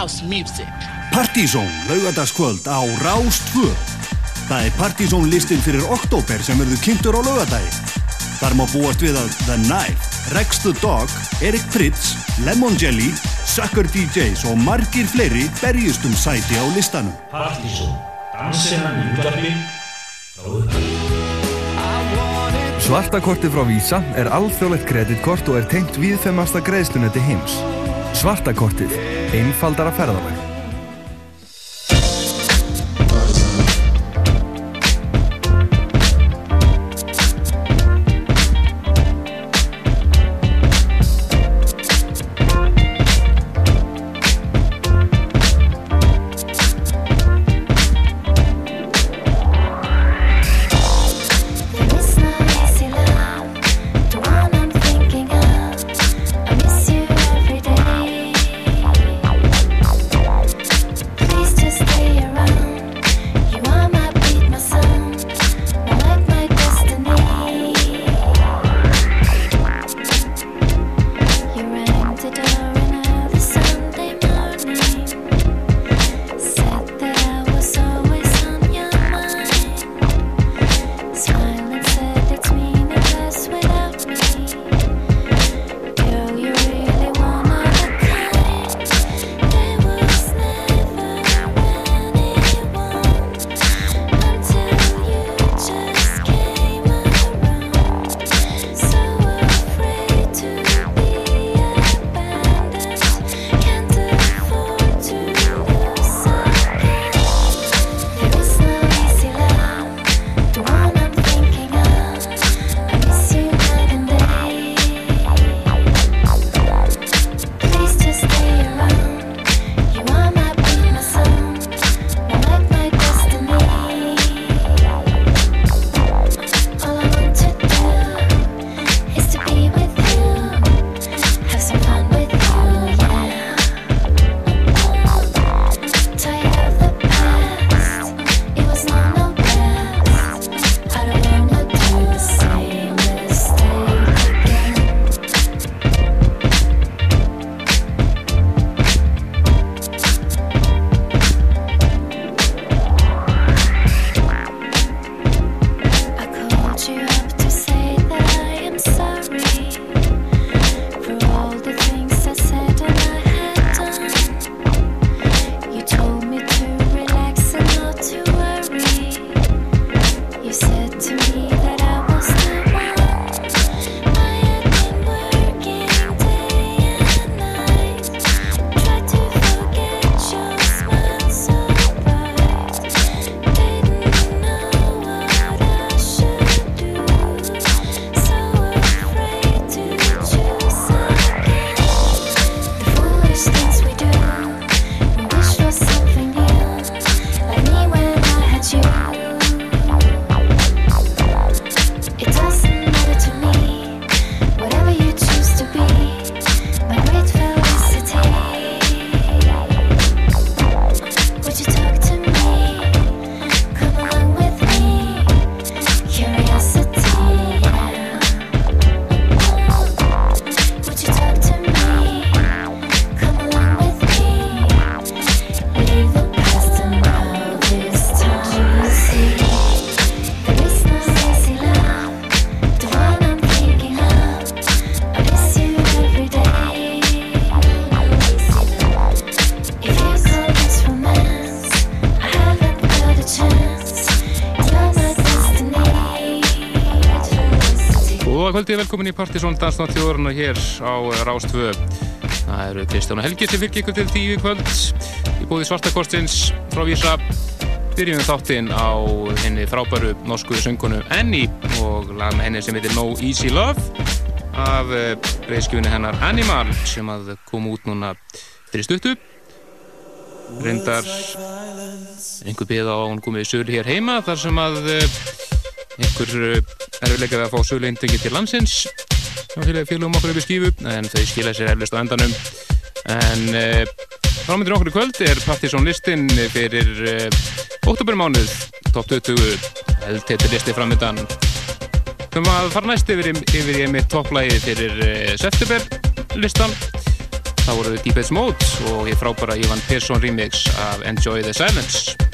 house music. Partizón, laugadagskvöld á Rástvö. Það er Partizón listin fyrir oktober sem verður kynntur á laugadagi. Þar má búast við að The Knife, Rex the Dog, Erik Pritz, Lemon Jelly, Sucker DJs og margir fleiri berjust um sæti á listanum. Partizón, dansina í frá upphæðu. Svartakortið frá Visa er alþjóðlegt kreditkort og er tengt viðfemmasta greiðslunetti heims. Svartakortið. Einfaldara ferðalag. kvöldi, velkomin í Partisón Dansnátt þjóðurna hér á Rástvö. Það eru Kristján og Helgi sem fylgir ykkur til tíu kvöld í búði Svartakostins frá Vísa. Byrjum við þáttinn á henni frábæru norsku söngunu Annie og lag með henni sem heitir No Easy Love af reyskjöfunni hennar Animal sem að kom út núna fyrir stuttu. Reyndar einhver beða á hún komið í sölu hér heima þar sem að einhver erfiðleikaði að fá sögulegindengi til landsins. Félagum okkur yfir skífu en þau skilja sér eflust á endanum. En e, frámyndir okkur í kvöld er Partizón listin fyrir e, oktobermánuð top 20 eldteitur listi framöndan þau maður fara næst yfir, yfir í einmitt topplægi fyrir e, september listan. Þá voru Deepest Mode og ég frábæra Ivan Persson remix af Enjoy the Silence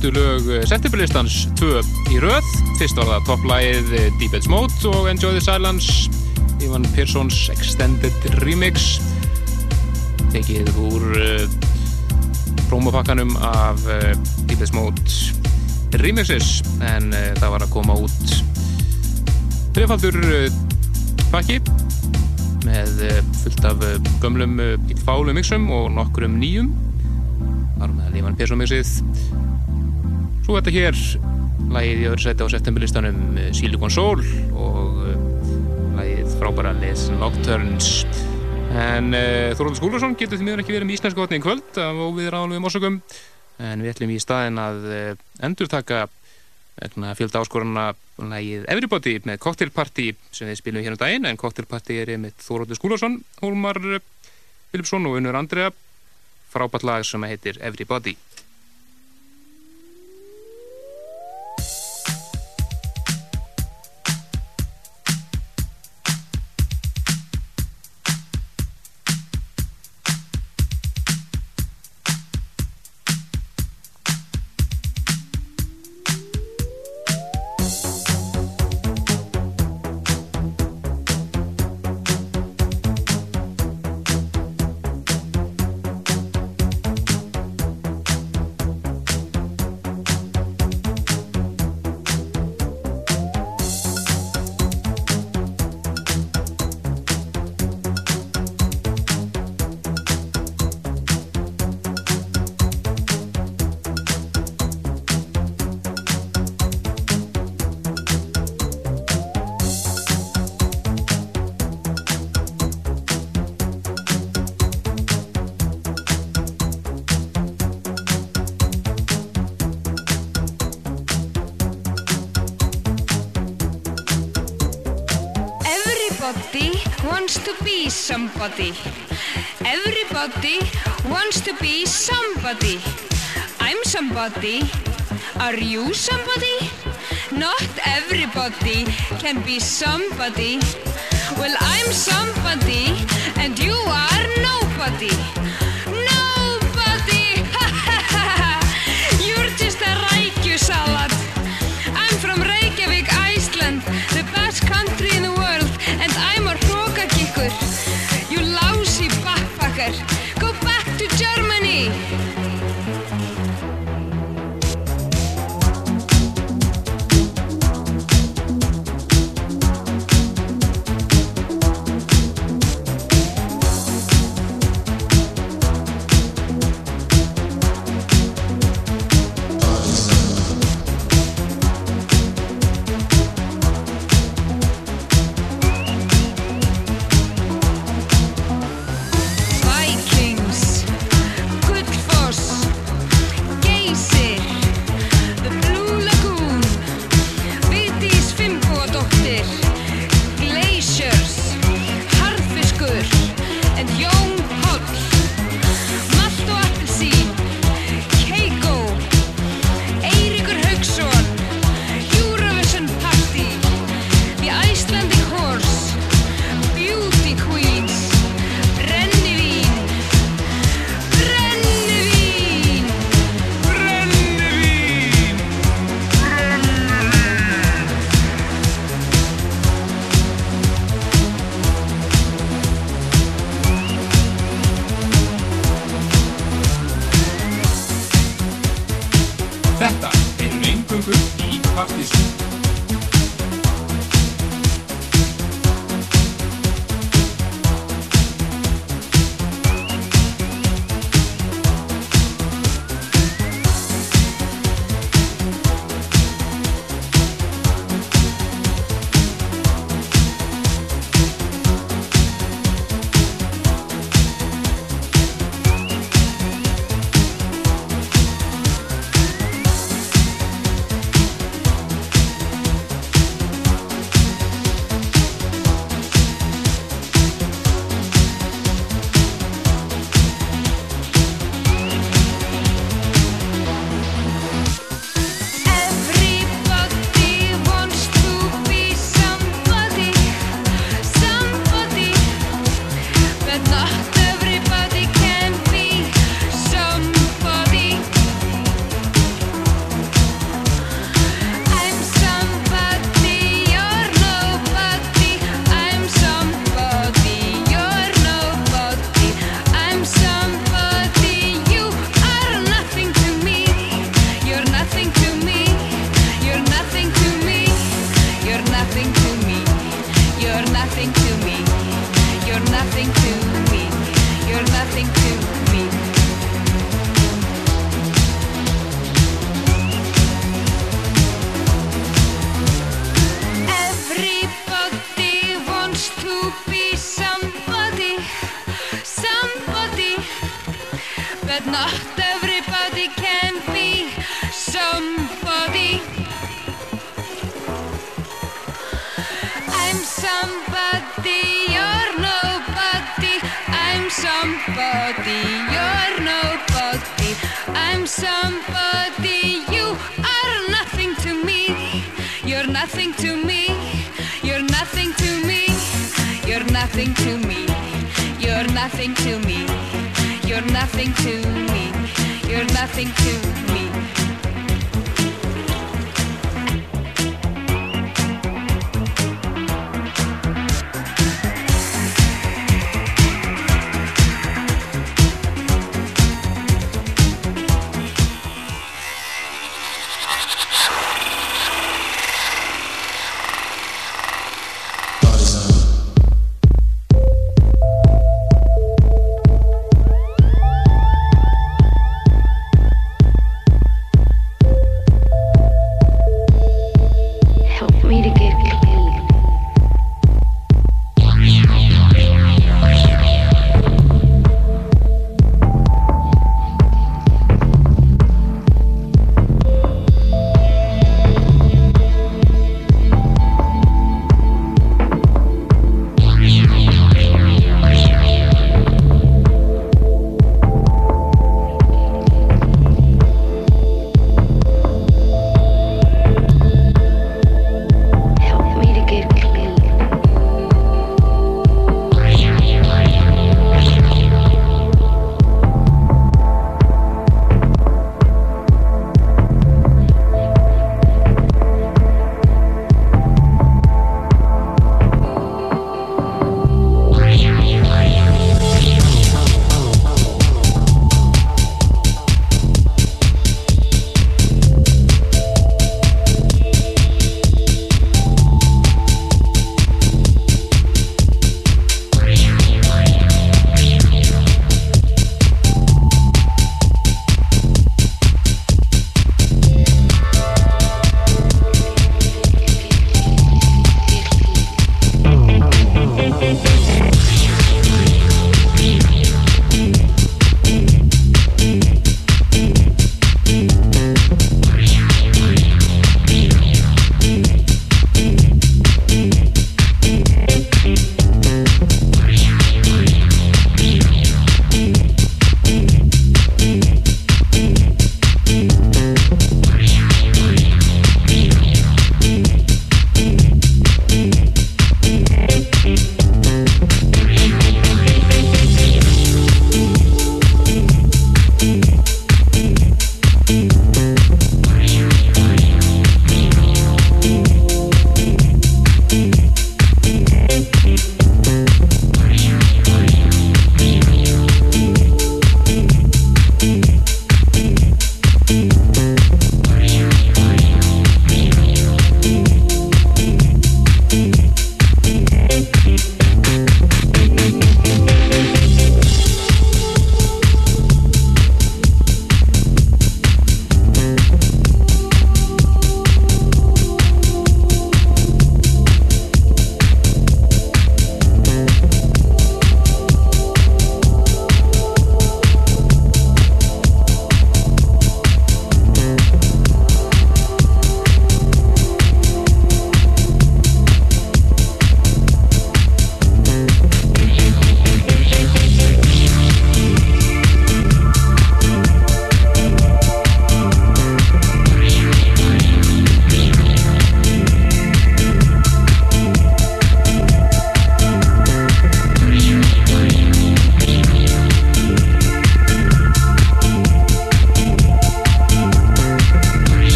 efstu lög eh, septemberlistans tvö í röð. Fyrst var það topplægið eh, Deep Edge Mode og Enjoy the Silence Ivan Pearsons Extended Remix. Tekið úr uh, promopakkanum af Deep Edge Mode remixes. En það var að koma út trefaldur pakki með fullt af gömlum fálu mixum og nokkrum nýjum. Var með Lífan Persson mixið svo þetta hér. Lægið í öðru seti á septemberlistanum Silicon Soul og lægið frábæra Les Nocturnes. En uh, Þorvaldur Skúlason getur því miður ekki verið með íslensku vatni í kvöld af óviðir áalvegum orsökum. En við ætlum í staðin að uh, endurtaka fjölda áskoruna lægið Everybody með Cocktailparty sem við spilum hér um daginn. En Cocktailparty er með Þorvaldur Skúlason Hólmar Filipsson og Unur Andrea. Frábært lag sem heitir Everybody somebody. Everybody wants to be somebody. I'm somebody. Are you somebody? Not everybody can be somebody. Well, I'm somebody and you are nobody. papier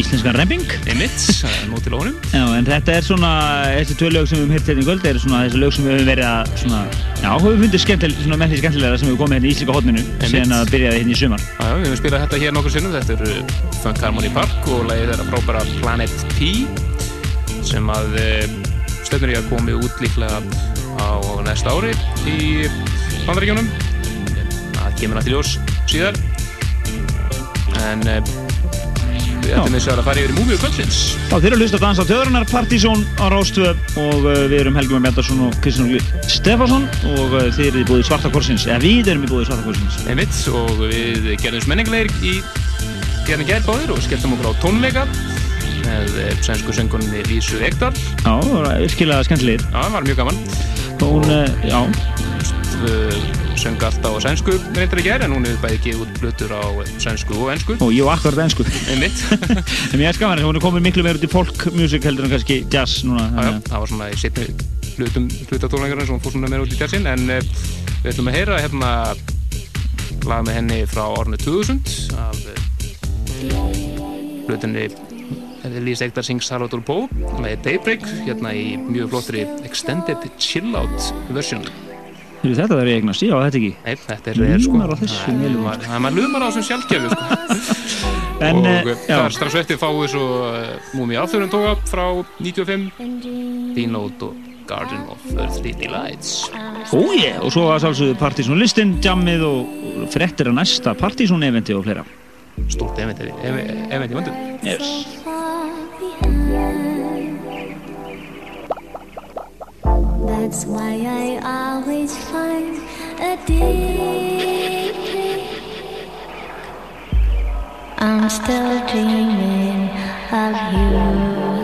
íslenskan remping Emmitt, nót til honum. Já, en þetta er svona, þessi tvö lög sem við höfum hýrt hérna í kvöld eru svona þessi lög sem við höfum verið að svona, já, höfum fundið skemmtileg, svona með því skemmtilega sem við komum hérna í Íslika hotninu síðan að byrjaði hérna í sumar. Já, já, við höfum spilað þetta hér nokkur sinnum, þetta er uh, Funk Harmony Park og lagið þeirra frábæra Planet P sem að uh, stefnir í að komi út líklega á næsta ári í bandaríkjónum. Það kemur náttúrulega ljós síðar. En uh, við ætlum þess að fara yfir í múmiu kvöldsins. Já, þeir eru að hlusta að dansa á Tjöðrunar, Partizón á Rástvö og uh, við erum Helgi Mjöndarsson og Kristján Óli Stefansson og uh, þeir eru í búið Svartakorsins, eða við erum í búið Svartakorsins. Einmitt, og við gerðum smenningarleir í gerðin gærbáðir og skelltum okkur á tónleika með eh, sænsku söngunni Lísu Ekdal. Já, það var virkilega skemmtilegir. Já, það var mjög gaman. Hún, uh, söng alltaf á sænsku reyndar í gerð en hún hefur bæði gefið út blutur á sænsku og ensku og ég var akkurat ennsku. einmitt en mér er skaman hún er komið miklu meir út í folkmusik heldur en kannski jazz núna. já, já, það var svona í setni hlutum hlutatónleikarinn sem hún fór svona meira út í jazzin en uh, við ætlum að heyra hérna lag með henni frá árinu 2000 af uh, hlutinni Lise Ekdal sings Salvador Bó með Daybreak hérna í mjög flottri Extended Chill Out Heyrðu, Þetta verður ég eignar síðan á þetta ekki. Nei, þetta er, er sko Lumar á þessu, það er- mjög maður- það er maður lumar á þessum sjálfgefu sko. En, og eh, uh, já. það er strax eftir fáið svo uh, Múmi Alþjóðun tóka frá 95 Dínót og Garden of Earthly Delights Ó ég, og svo að sálsögðu Partizón listin, jammið og frettir að næsta Partizón eventi og fleira. stórt event event í vöndum Yes. That's why I always find a deep I'm still dreaming of you.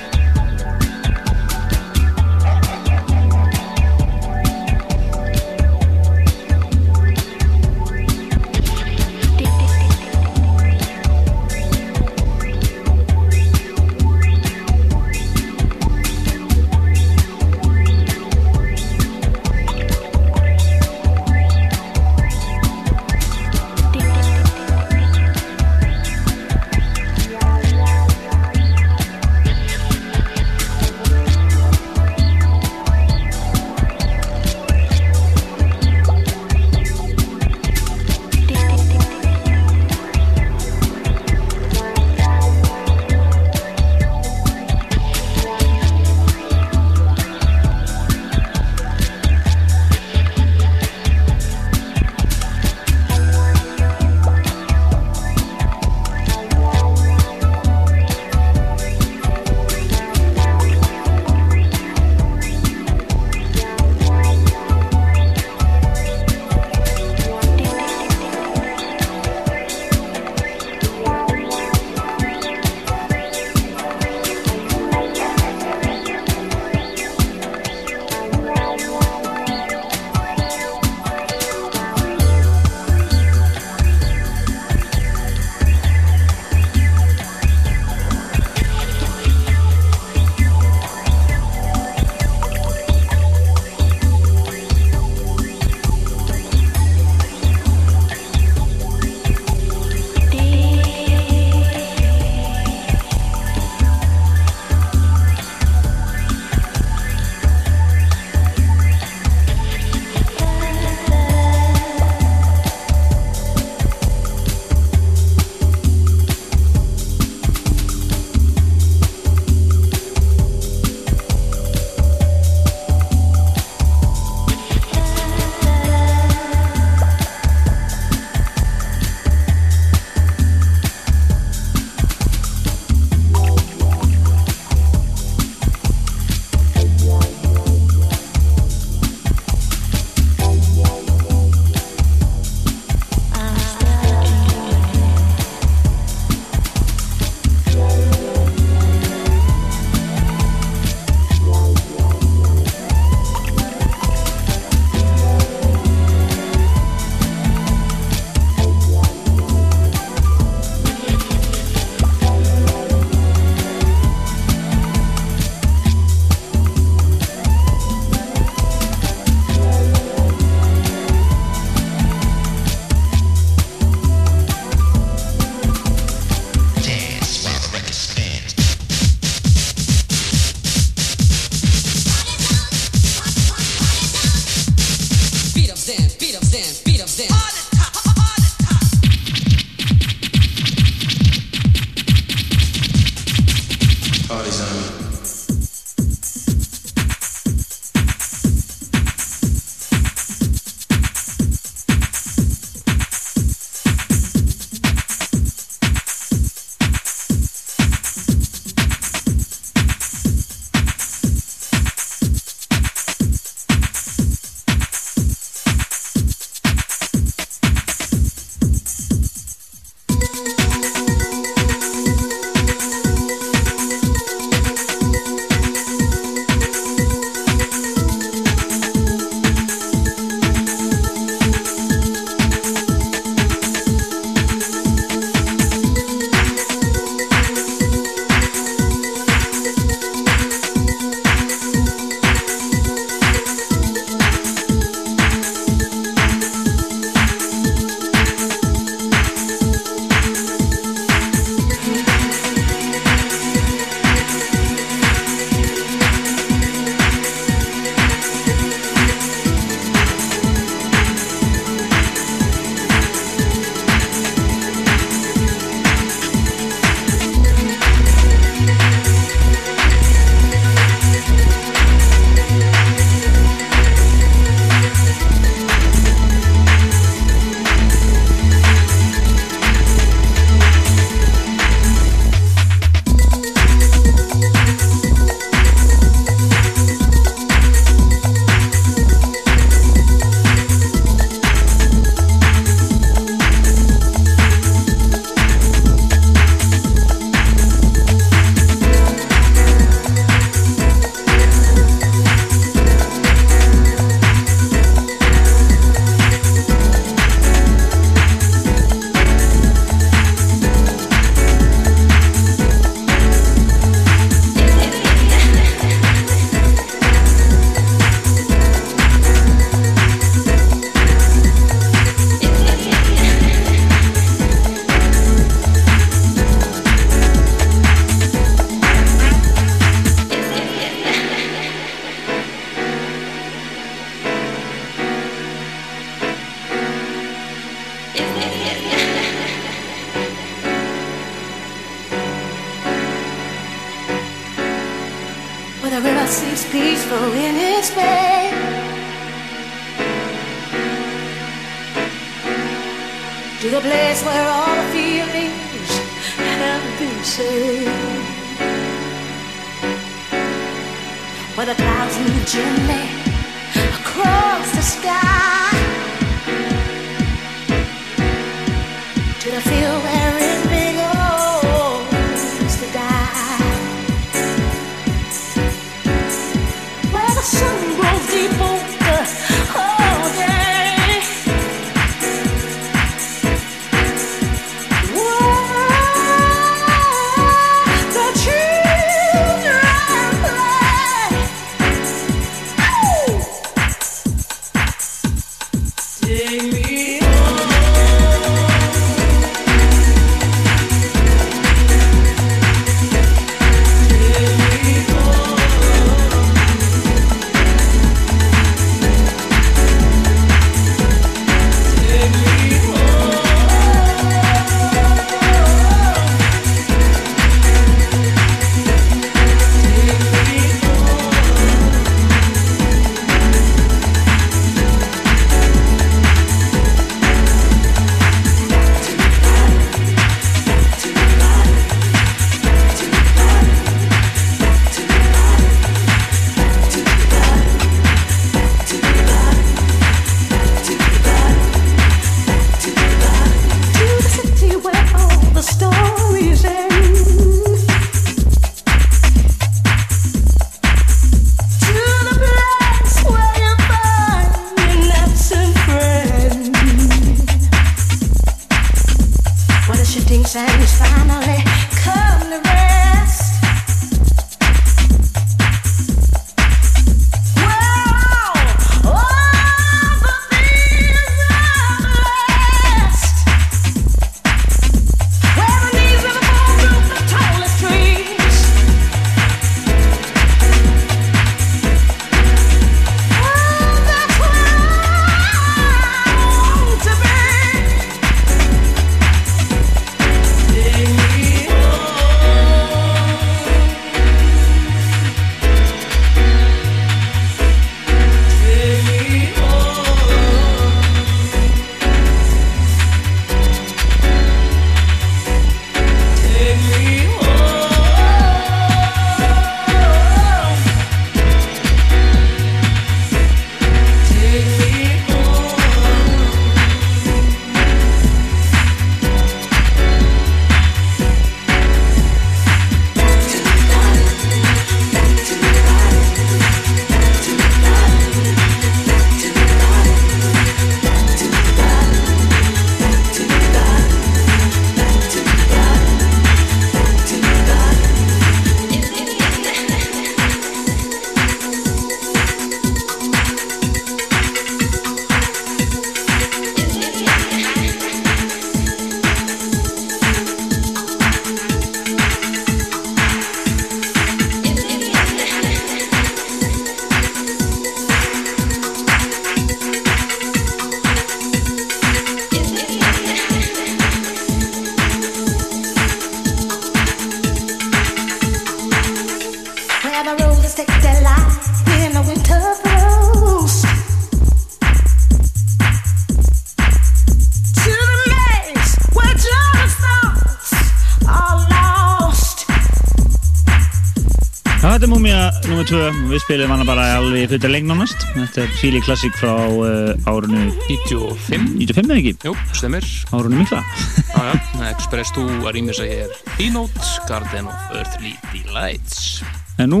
Alveg fyrir lengt nánast. Þetta er Fíli Classic frá uh, árinu 95 95 eða ekki? Jú, stemir Árinu mikla. Já, já, Express 2 að rýmja sig hér Keynote, Garden of Earthly Delights En nú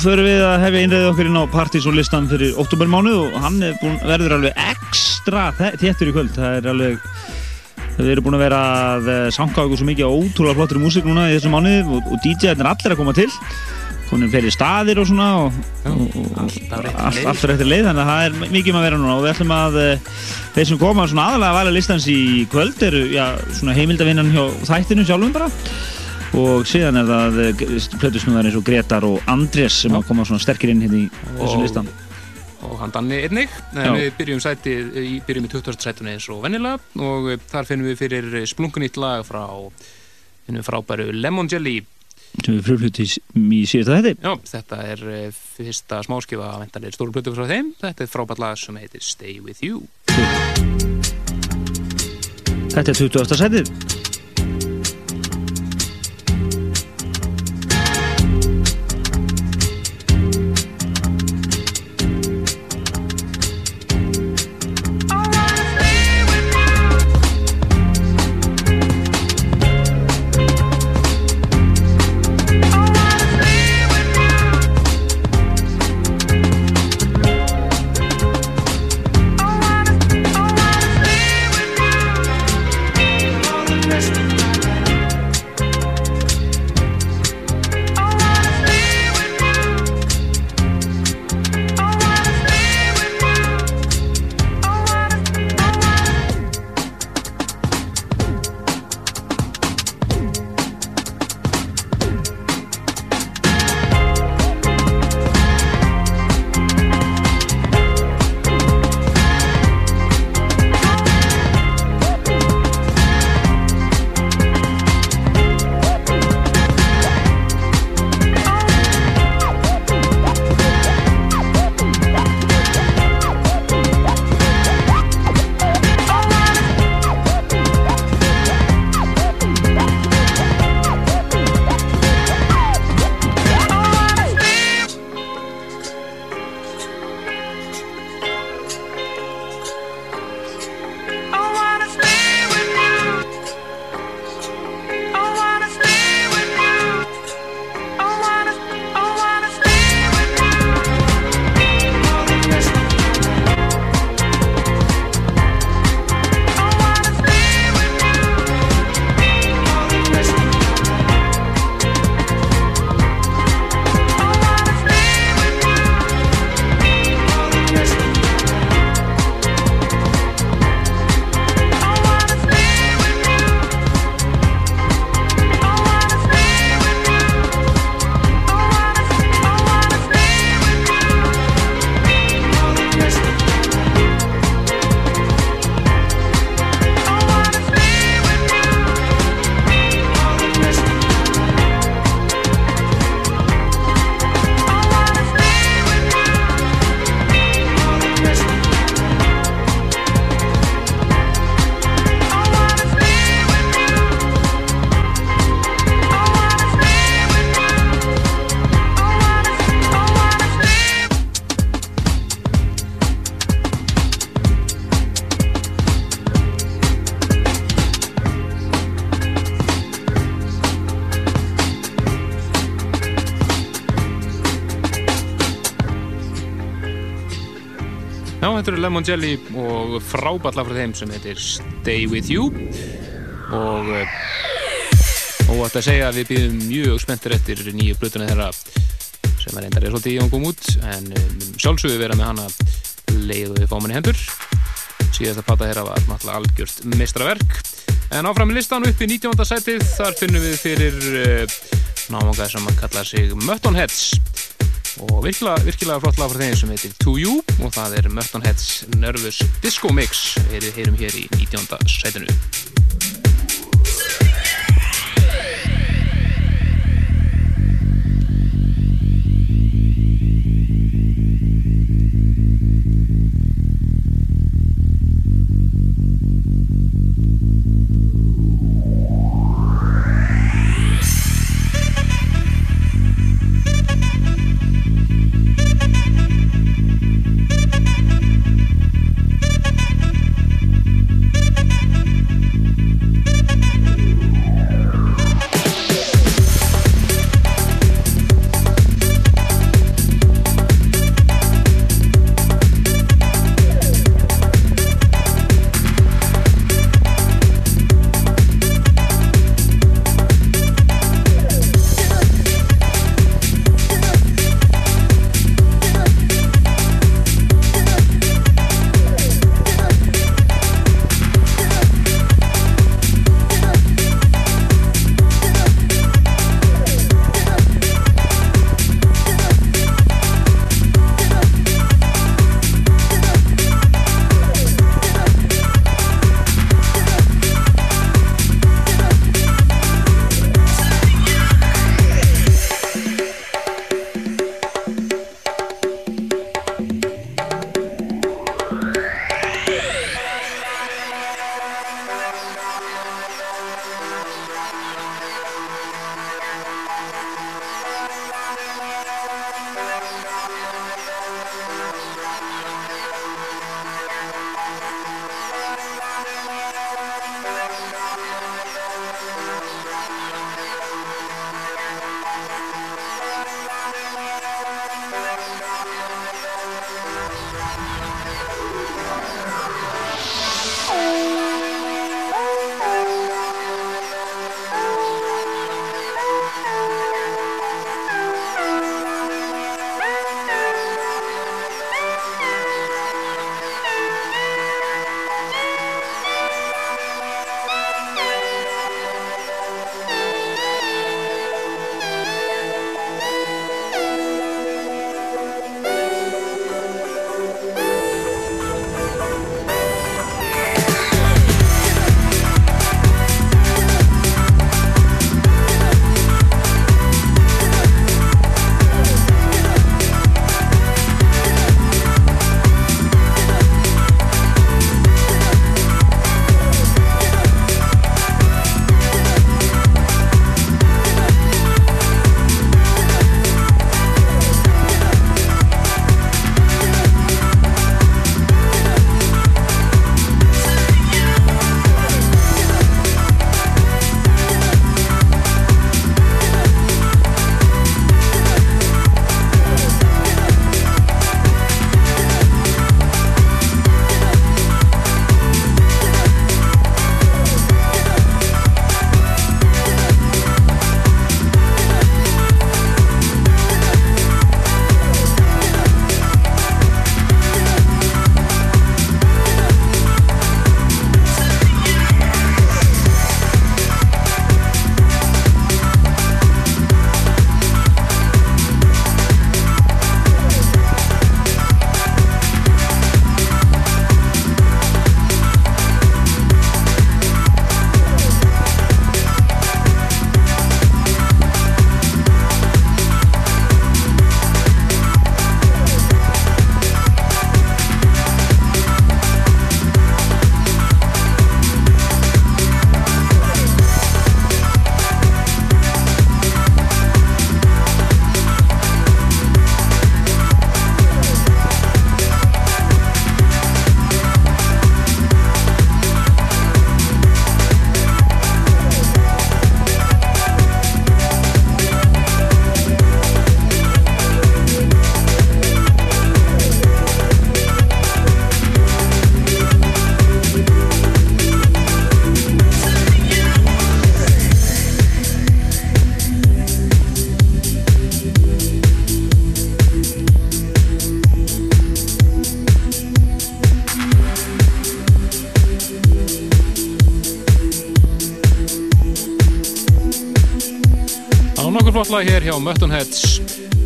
förum við að hefja einræðið okkur inn á partysónlistan fyrir oktobermánu og hann búin, verður alveg ekstra þéttur í kvöld. Það er alveg, við erum búin að vera að eh, sanga okkur svo mikið á ótrúlega flottir músík núna í þessum mánuði og, og DJ-arnir allir að koma til. Konum fleiri staðir og svona og, og, og alltaf réttir leið. þannig að það er mikið um að vera núna og við ætlum að eh, þeir sem koma svona aðalega að væla listans í kvöld eru já, svona heimildavinnan hjá þættinu sjálfum bara. Og síðan er það plötusnúðar eins og Gretar og Andrés sem að koma svona sterkir inn hérna í þessum listan. og hann Danni einnig. Við byrjum sætið í, byrjum í 20. sætuna eins og vennilega og eh, þar finnum við fyrir splunkunýtt lag frá við frábæru Lemon Jelly sem við frumflutti í síðasta þetta Já, þetta er uh, fyrsta smáskifa að vendanlega stóru plötu frá þeim. Þetta er frábært lag sem heitir Stay With You. Þetta er 20. setið Lemon Jelly og frábært lag frá þeim sem heitir Stay With You. Og eh, og þetta segja að við býðum mjög spenntir eftir nýju blötuna þeirra sem er endar er svolítið í og kom út en um, sjálfsögðu vera með hana leið og við fáum henni hendur. Síðast að pata þeirra var náttúrulega algjört mestraverk en áfram í listan upp í 19. sætið þar finnum við fyrir uh, námanga sem að kalla sig Muttonheads og virkilega, virkilega flott lag frá þeim sem heitir To You og það er Muttonheads Nervous Disco Mix við heyrum hér í 19. sætinu hér hjá Muttonheads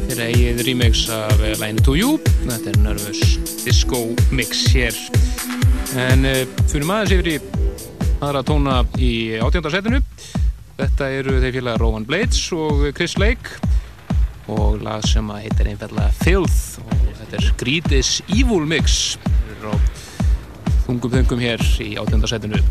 þeirra eigið remix af eh, Line to You. Þetta er Nervous Disco Mix hér. En uh, fyrir maður sér í aðra tóna í átjöndarsetinu þetta eru þeir félagar Rowan Blades og Chris Lake og lag sem að heitir einfallega Filth. Og þetta er Greed is Evil Mix. Þungum þungum hér í átjöndarsetinu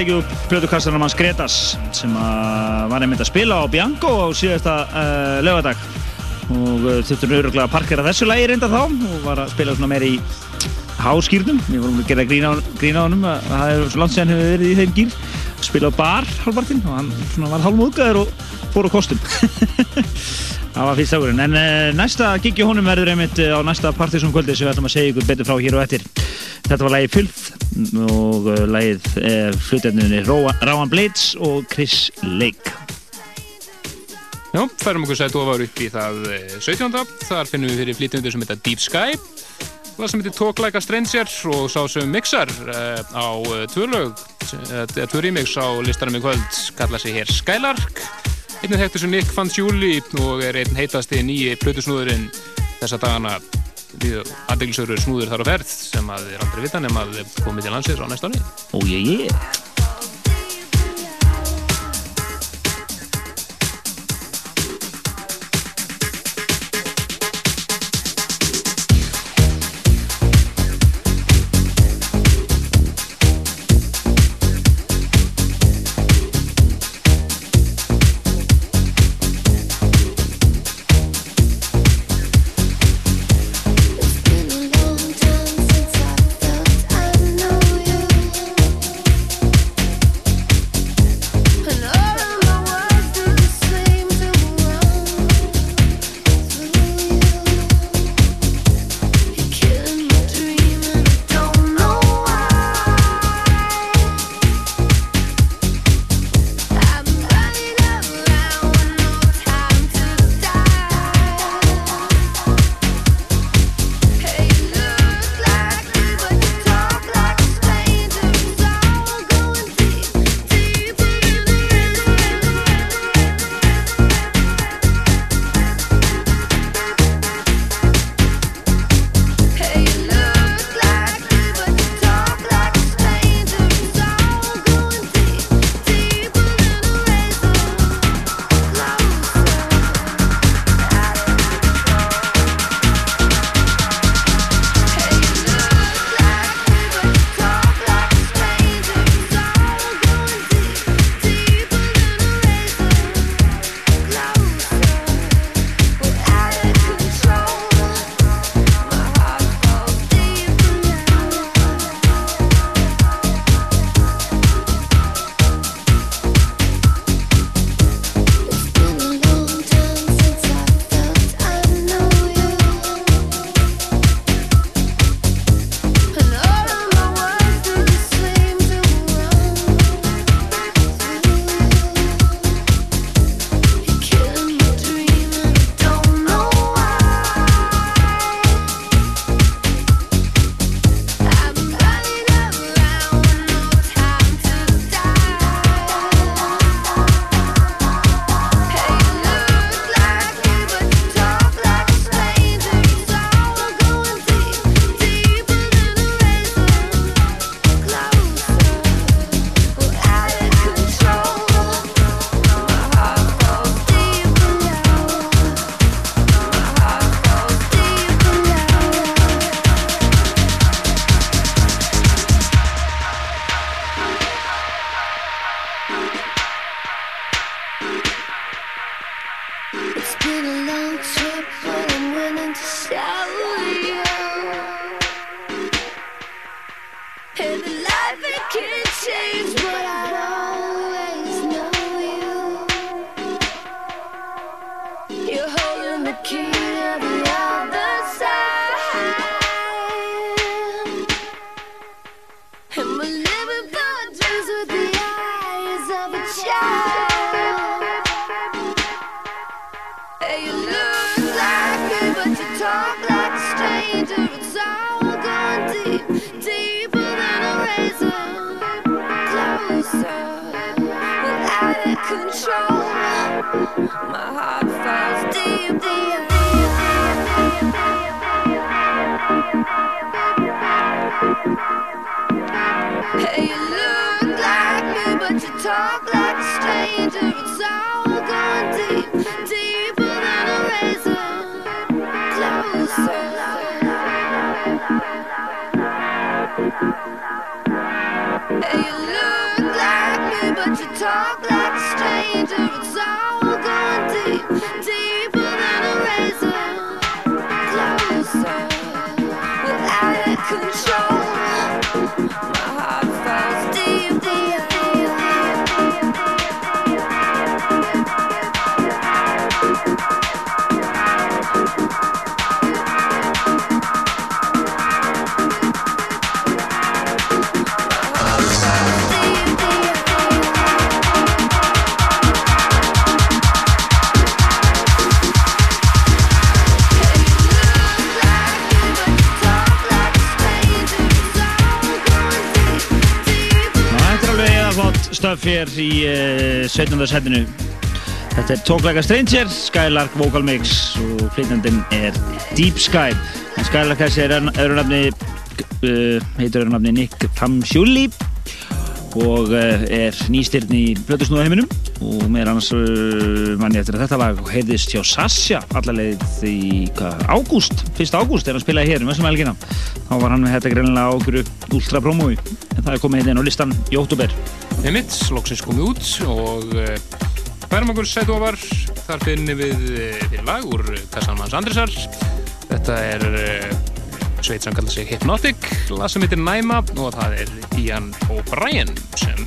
tekið upp plötukassanum hans Gretas sem að var einmitt að spila á Bianco á síðasta uh, lögadag og uh, þurftum auðvitað að parkera þessu lægi reynda þá og var að spila svona meir í háskýrnum. Við vorum að gera grína á, honum að það er svo langt séðan hefur verið í þeim gýr spilaði á bar halvpartinn og hann svona var hálfmúðgæður og fór á kostum. Það var fyrst ákurinn en uh, næsta gigi honum verður einmitt uh, á næsta partysón kvöldi sem við ætlum að segja ykkur betur frá hér og eftir. Þetta var lagið Filth og uh, lagið uh, flutendunni Ráan Blades og Chris Lake. Já, færum okkur sætt ofar upp í það eh, 17. Þar finnum við fyrir flýtundur sem heita Deep Sky. Það sem heitir Talk Like a Stranger og sá sem mixar uh, á uh, tvörlög eða tvör remix á listanum í kvöld kalla sig hér Skylark. Einnig þekktur sem Nick Fanciulli og er einn heitasti nýji plötusnúðurinn þessa dagana. Við aðdeglisöru snúður þar á ferð að er aldrei vita nema að komið til landsins á næsta ári. Oh 17. setinu. Þetta er Talk Like a Stranger, Skylark Vocal Mix og flytjandinn er Deep Sky. En Skylark þessi er öðrunafni, uh, heitur öðrunafni Nick Famsjúli og uh, er nýstyrn í blötusnúða heiminum og meðan annars uh, manni eftir að þetta lag heyrðist hjá Sasha allarleið í ágúst, 1. ágúst er hann spilaði hér um þessum helgina þá var hann með þetta greinlega á okkur ultra promói en það er komið hérna á listan í óttúber Einmitt, loksins komið út og uh, færum okkur sætu ofar. Þar finnum við uh, fyrir lag úr Kassanmanns Andrisar þetta er sveit sem kallar sig Hypnotic. Lag sem heitir Næma og það er Ian O'Brien sem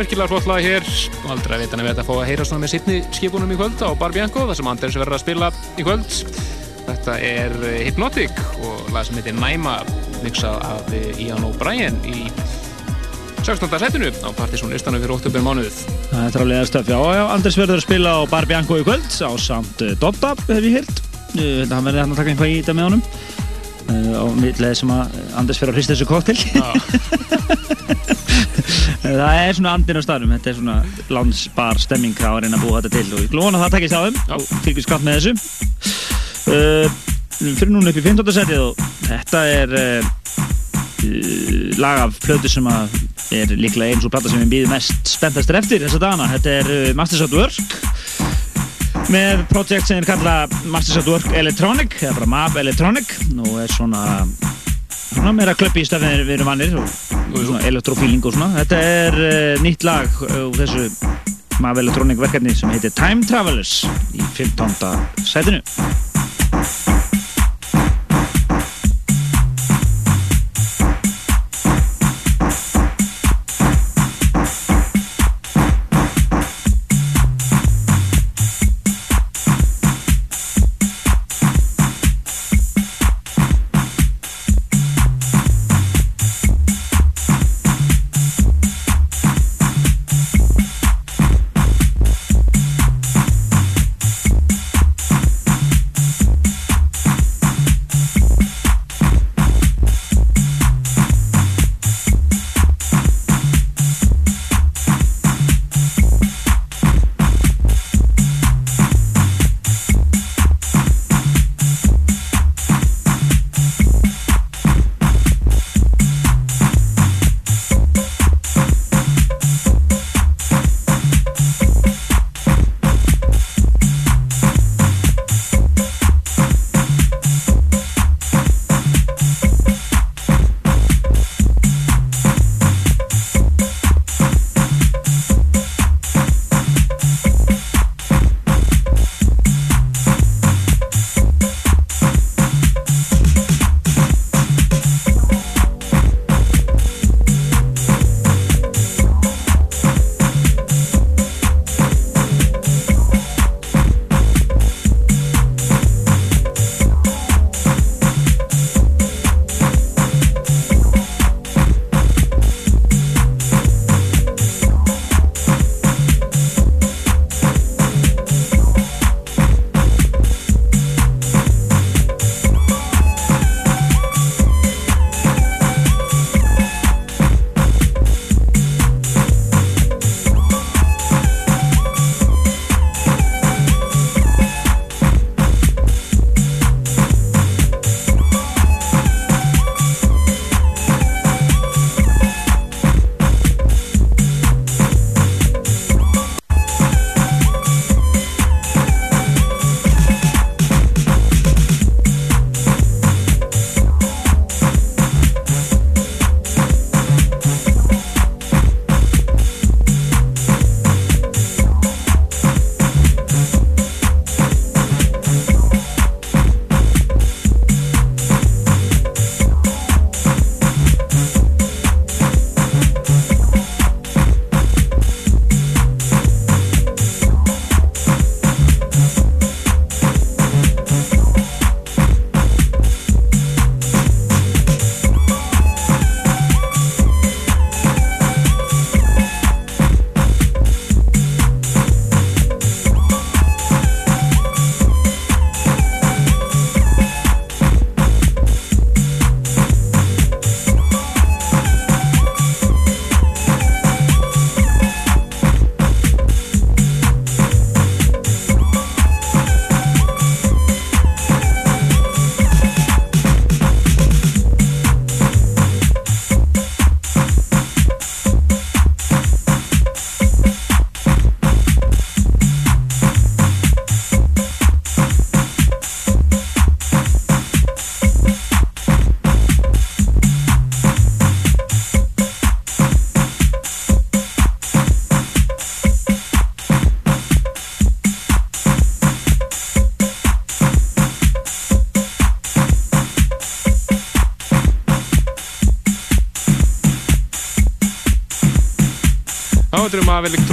virkilega flott lag hér. Aldrei að vita nefnir að fá að heyra svona með sittni skipunum í kvöld á Barbianco þar sem Anders verður að spila í kvöld. Þetta er eh, Hypnotic og lag sem heitir Næma mixað af eh, Ian O'Brien í 16. setinu á Partizón listanum fyrir 8. mánuð Það er alveg stöf, já, já, Anders verður að spila á Bar Bianco í kvöld. Á samt uh, Dobdab, hef ég hýrt uh, hann verður hann að taka einhvað í þetta með honum. Á millið sem að Anders fyrir að hrista þessu koktel það er svona andin á staðnum þetta er svona landsbar stemming að reyna að búa þetta til og ég glóna að það takkist á þeim og fylgjum skatt með þessu uh, fyrir núna upp í 15. setið og þetta er uh, lag af plötu sem að er líklega eins og plata sem við býðum mest spenntastur eftir þessa dagana. Þetta er uh, Masters at Work með projekt sem er kalla Masters at Work Electronic eða bara MAB Electronic og er svona svona meira klöppi í stafnir við erum vannir og elektrofíling og svona. Þetta er uh, nýtt lag uh, úr þessu MAB Electronic verkefni sem heitir Time Travelers í 15. sætinu.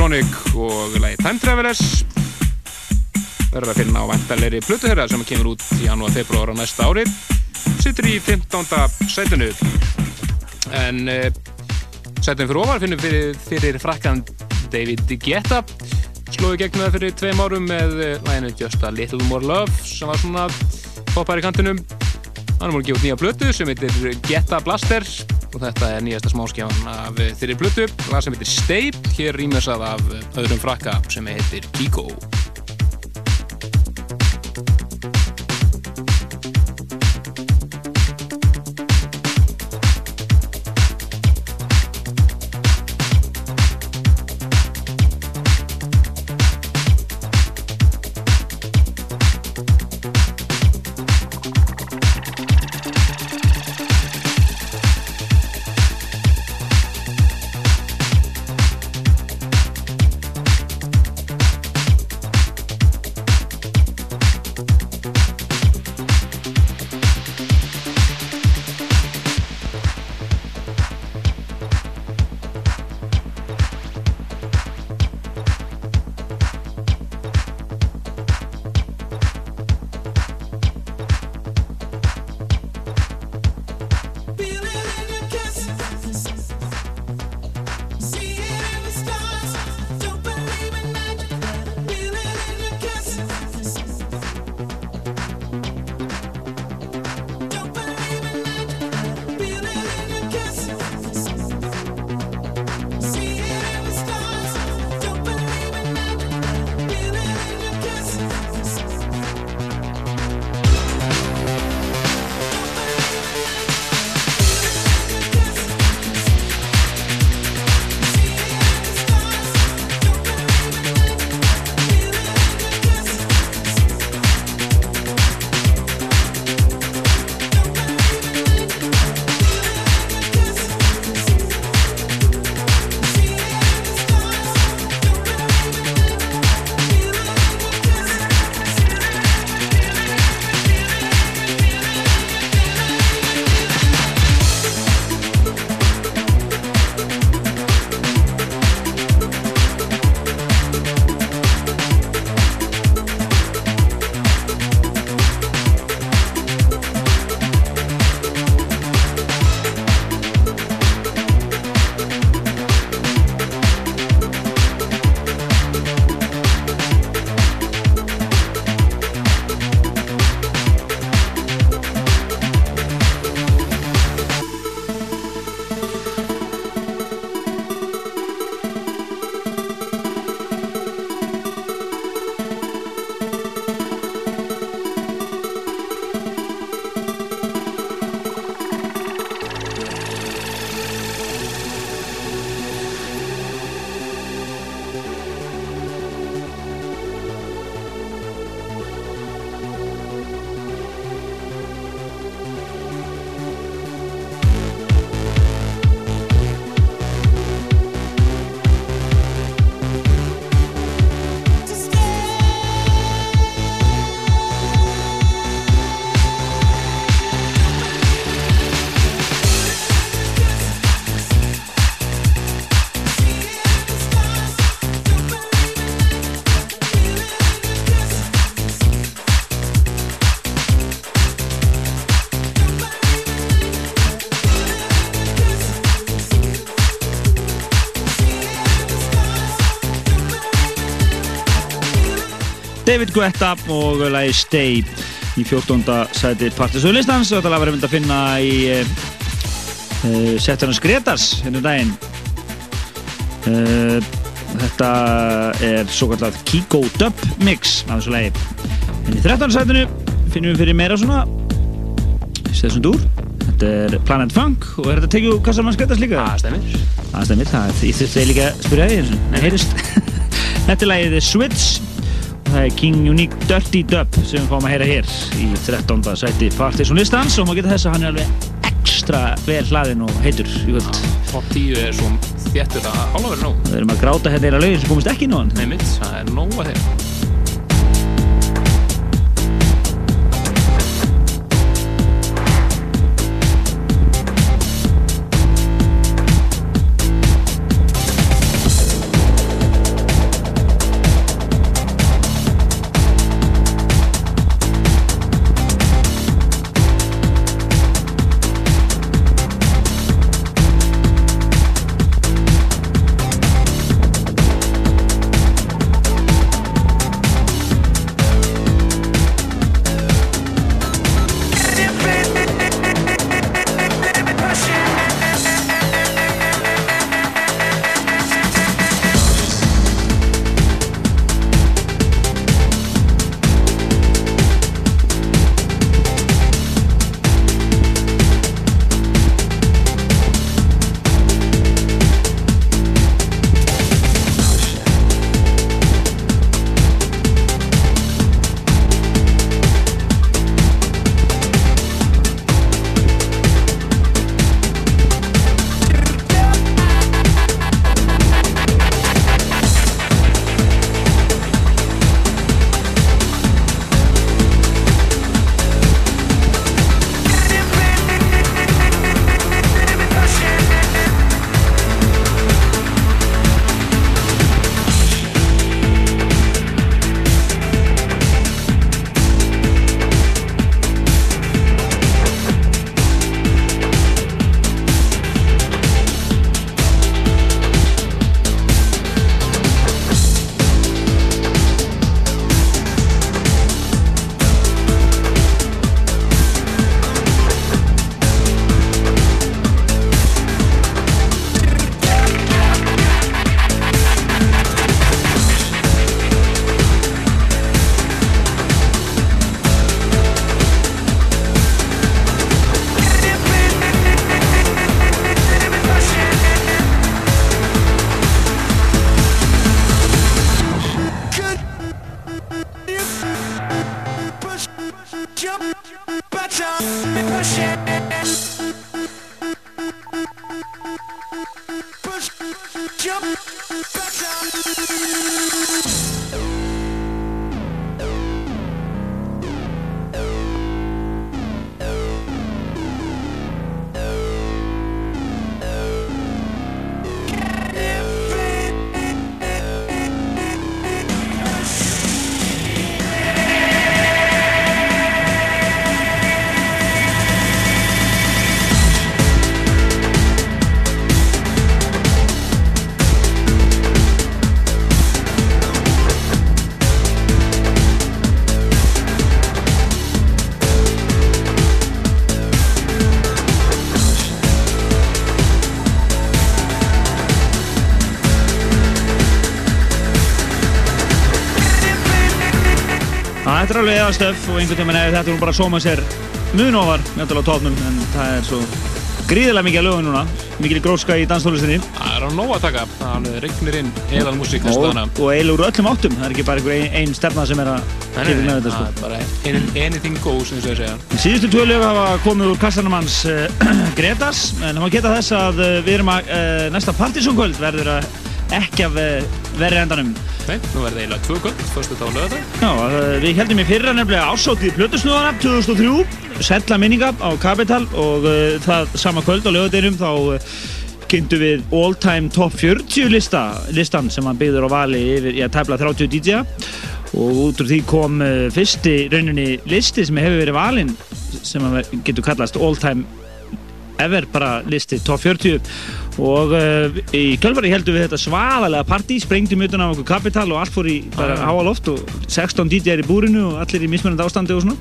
Af Electronic og lagi Time Travelers. Verður að finna á vantarleiri plötu þeirra sem kemur út í janúar, februar á næsta ári. Sittur í 15. sætunu en uh, sætun fyrir ofar finnum fyrir, fyrir frakkan David Guetta. Slóði gegn það fyrir tveim árum með uh, læginu Just a Little More Love sem var svona poppar í kantinum. Hann gefa út nýja plötu sem heitir Guetta Blaster og þetta er nýjasta smáskjáðan af þeirri plötu. Lag sem heitir Stay hér rýmessað af öðrum frakka sem heitir Kiko David Guetta og lagi Stay í 14. sæti Partisöðlistans og þetta lag var að finna í uh, uh, Settarnas Gretars hérna um daginn uh, þetta er svo kallat Kiko Dub Mix af þessu lagi en í 13. sætinu finnum við fyrir meira svona þessum dúr þetta er Planet Funk og er þetta tekið úr Kassamanns Gretars líka? Það stemmir Það stemmir, það ég þurfti líka að spyrja því Nei, heyrist Þetta er lagið The Switch það er King Unique Dirty Dub sem við fáum að heyra hér í 13. sæti Partiðsson listans og maður getur þess að hann er alveg ekstra vel hlaðinn og heitur í kvöld. Top 10 er svo þéttur að hálfa verið nóg. Við erum að gráta hérna eira lögin sem komist ekki í nóðan. Nei mitt, það er nóg að þeirra. Er alveg eðastöf og einhvern veginn hefði þetta voru bara að sóma sér mun ofar mjöndal á tópnum en það er svo gríðilega mikið að lögum núna mikið gróska í danstólustinni Það er á nóg að taka, það er regnir inn eðal músík og, dana. og eiginlega úr öllum áttum það er ekki bara einhver ein, ein stefna sem er að gefa með þetta það sko. er bara any- anything goes, eins og ég segja. Síðustu tvö lög hafa komið úr kassanum hans uh, Gretas en það má geta þess að uh, við erum að uh, næsta partysónkvöld verður að ekki uh, verri endanum Nei, nú það eiginlega tvö kvöld, fyrstu þá lögða Já, við heldum í fyrra nefnilega ásótið Plötusnúðana 2003 Sella minninga á Capital og uh, það sama kvöld á lögadeinum þá uh, kynntu við All Time Top 40 lista, listan sem hann byggður á vali yfir, já, tæpla 30 DJ og út úr því kom uh, fyrsti rauninni listi sem hefur verið valinn sem að getur kallast All Time ever bara listi top 40 og uh, í kjölfari heldum við þetta svaðalega partí, sprengtum utan á okkur kapital og allt fór í bara Ah. háa loft og 16 DJ er í búrinu og allir í mismunandi ástandi og svona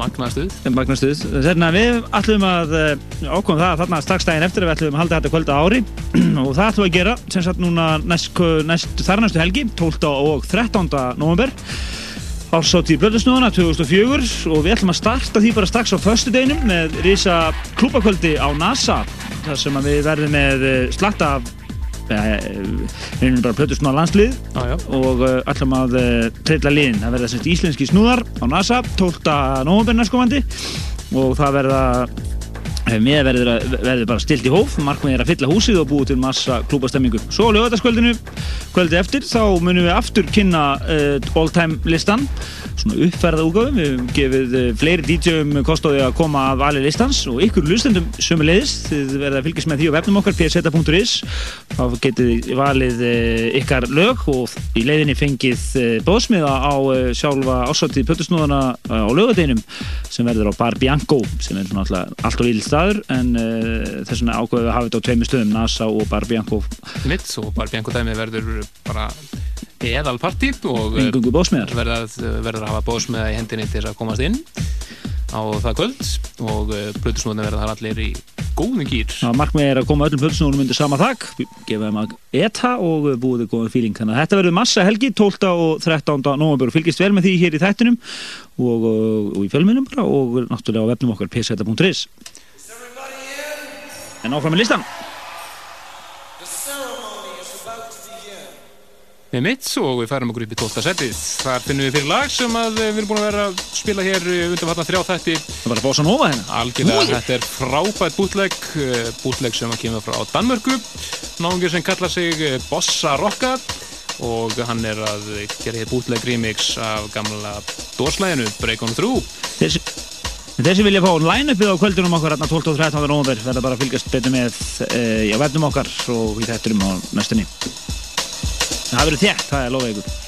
magnastuð. magnastuð. Þannig að við ætlum að uh, ákvæmum það þarna strax daginn eftir að við ætlum að halda þetta kvölda ári og það ætlum við að gera sem sagt núna næst, næst þar næstu helgi 12. og 13. november ársótt í Blöðusnúðuna 2004 og við ætlum að starta því bara strax á föstu deginum með risa klúbakvöldi á NASA þar sem við verðum með eh, slatta af eh, við erum bara Blöðusnúða landslið já. og uh, ætlum að uh, treyla liðin. Það verða íslenski snúðar á NASA 12. november næstkomandi og það verða uh, með verður, að- verður bara stilt í hóf markmið er að fylla húsið og búið til massa klúbastemmingu. Svo á lögataskvöldinu kvöldi eftir þá munum við aftur kynna uh, all time listan svona uppferða úgáðum, við höfum gefið uh, fleiri DJ-um kost á því að koma að vali listans og ykkur lustendum sömuleiðis. Þið verða að fylgjast með því á vefnum okkar pseta.is þá getið valið uh, ykkar lög og í leiðinni fengið uh, bóðsmiða á sjálfa ásáttíð pötusnúðana á lögadeinum sem verður á Bar Bianco sem er svona alltaf allt og líl staður. En uh, þess vegna ákveðum við að hafa þetta á tveimur stöðum NASA og Bar Bianco. Mitt, og bara Bianco dæmi verður bara eðal partí og eh, verður að, hafa bóðsmiða í hendinni til þess að komast inn á það kvöld og Plutusnóðin verður þar allir í góðum gýr. Markmið er að koma öllum pölsnúðunum undir sama þakk, gefa þeim að eta og búið þau góðan fíling. Þannig að þetta verður massa helgi 12. og 13. november fylgist vel með því hér í þættinum og, og, og í fjölminum bara og náttúrulega á vefnum okkar pseta.is. En áfram með listan. Með mitt og við færum okkur upp í 12. setið. Þar finnum við fyrir lag sem að eh, við erum búin að vera að spila hér undan fatna þrjá þætti. Það er bara Bossa Nova hérna. Algjörlega, þetta er frábært bútleg, bútleg sem að kemur frá Danmörku. Náðungur sem kallar sig eh, Bossa Rocka og hann er að gera hér bútleg remix af gamla dórslæginu Break On Through. Þessi, þessi vilja fá line-upið á kvöldunum okkar hérna 12. og 13. november verða bara að fylgjast betur með uh, á vefnum okkar og í þætturum á næstunni. Það verður þétt, það er lofa ykkur.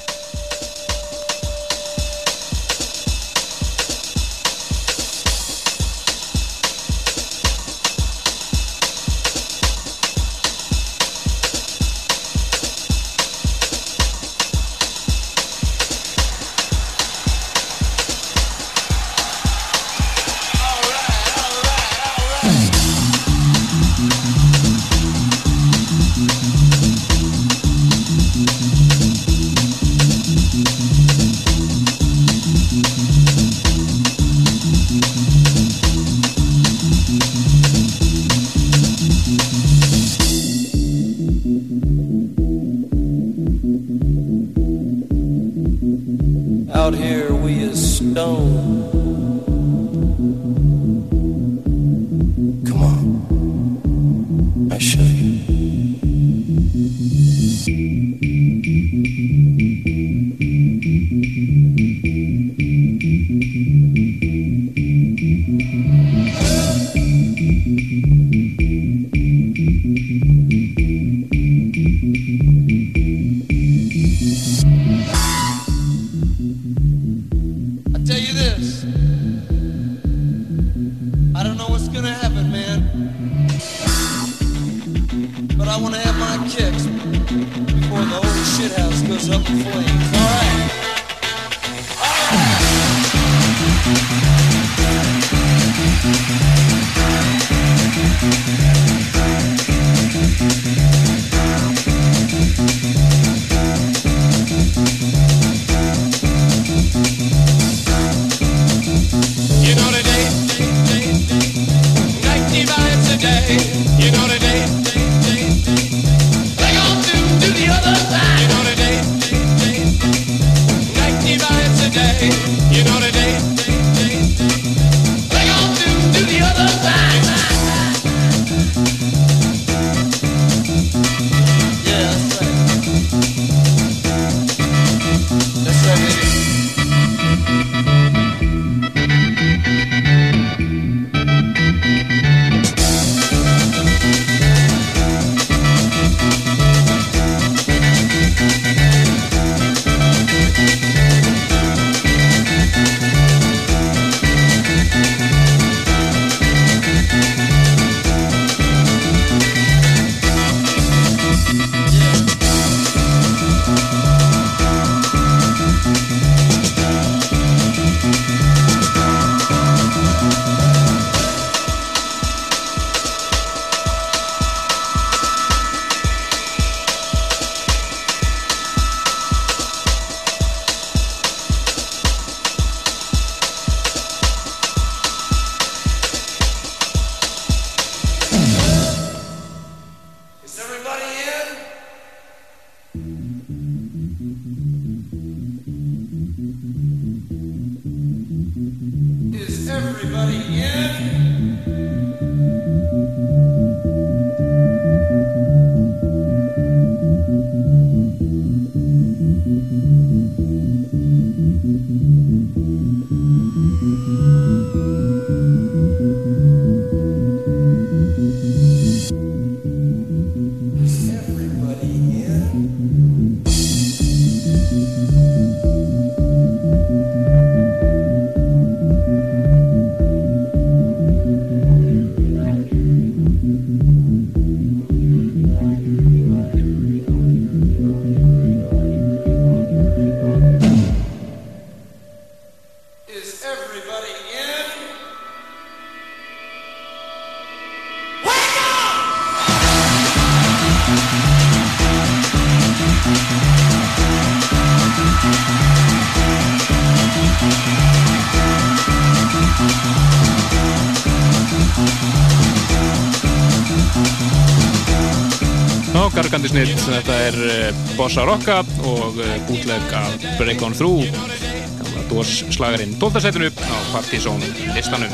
Gargandi snill, þetta er uh, Bossa Rocka og bútleg af Break On Through gamla Dors slagarinn 12. setinu á Partizón listanum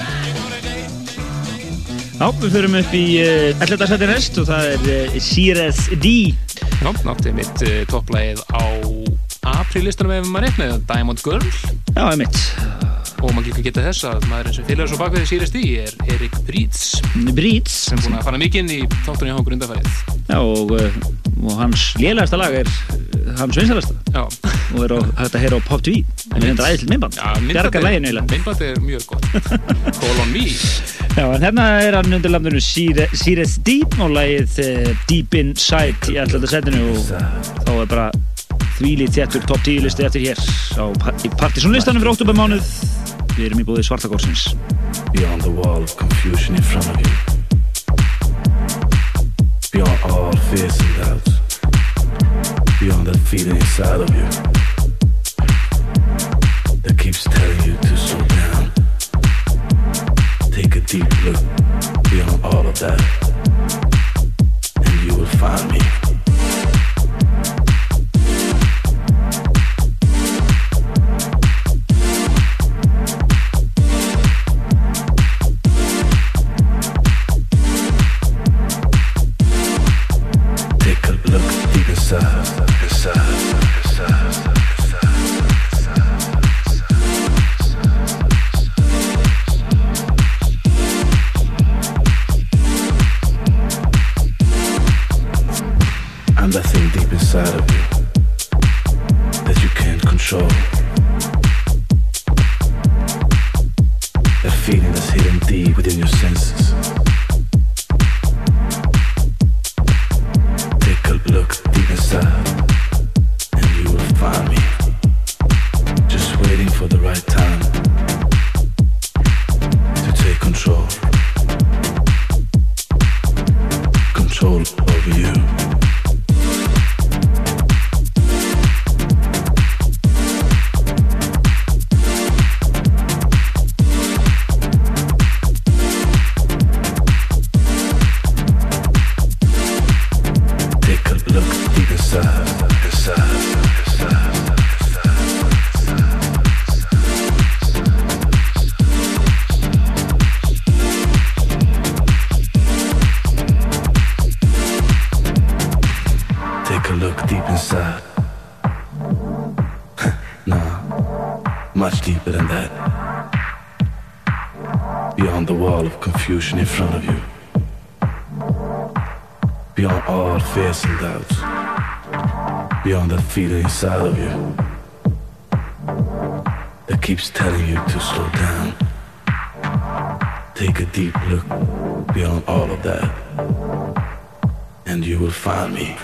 Já, við förum upp í uh, 11. seti næst og það er Sires D. Já, náttúrulega mitt topplægið á aprílistanum ef maður reiknaði Diamond Girl Já, einmitt. og maður líka geta þess að maður sem félagur svo bakveði Sirius D er Erik Bríts Bríts. sem búin að fara mikið inn í þáttunni á okkur undarfærið Já, og, uh, og hans lélægasta lag er uh, hans vinsalasta. Já. Og er á, hægt að heyra á Pop TV. En þetta er. Bjargar læginu eiginlega. Myndband er mjög gott Call on me Já, en hérna er hann undir landinu Sires D og lagið uh, Deep Inside í alltaf setinu og þá er bara þvílið þéttur top 10 listi eftir hér á, pa- í Partisan-listanum fyrir oktobermánuð. Við erum í búið Svartagórsins. Beyond the wall of confusion in front of you. Beyond all fears and doubts. Beyond that feeling inside of you. That keeps telling you to slow down. Take a deep look beyond all of that. And you will find me. Of confusion in front of you. Beyond all fears and doubts. Beyond that feeling inside of you that keeps telling you to slow down. Take a deep look beyond all of that, and you will find me.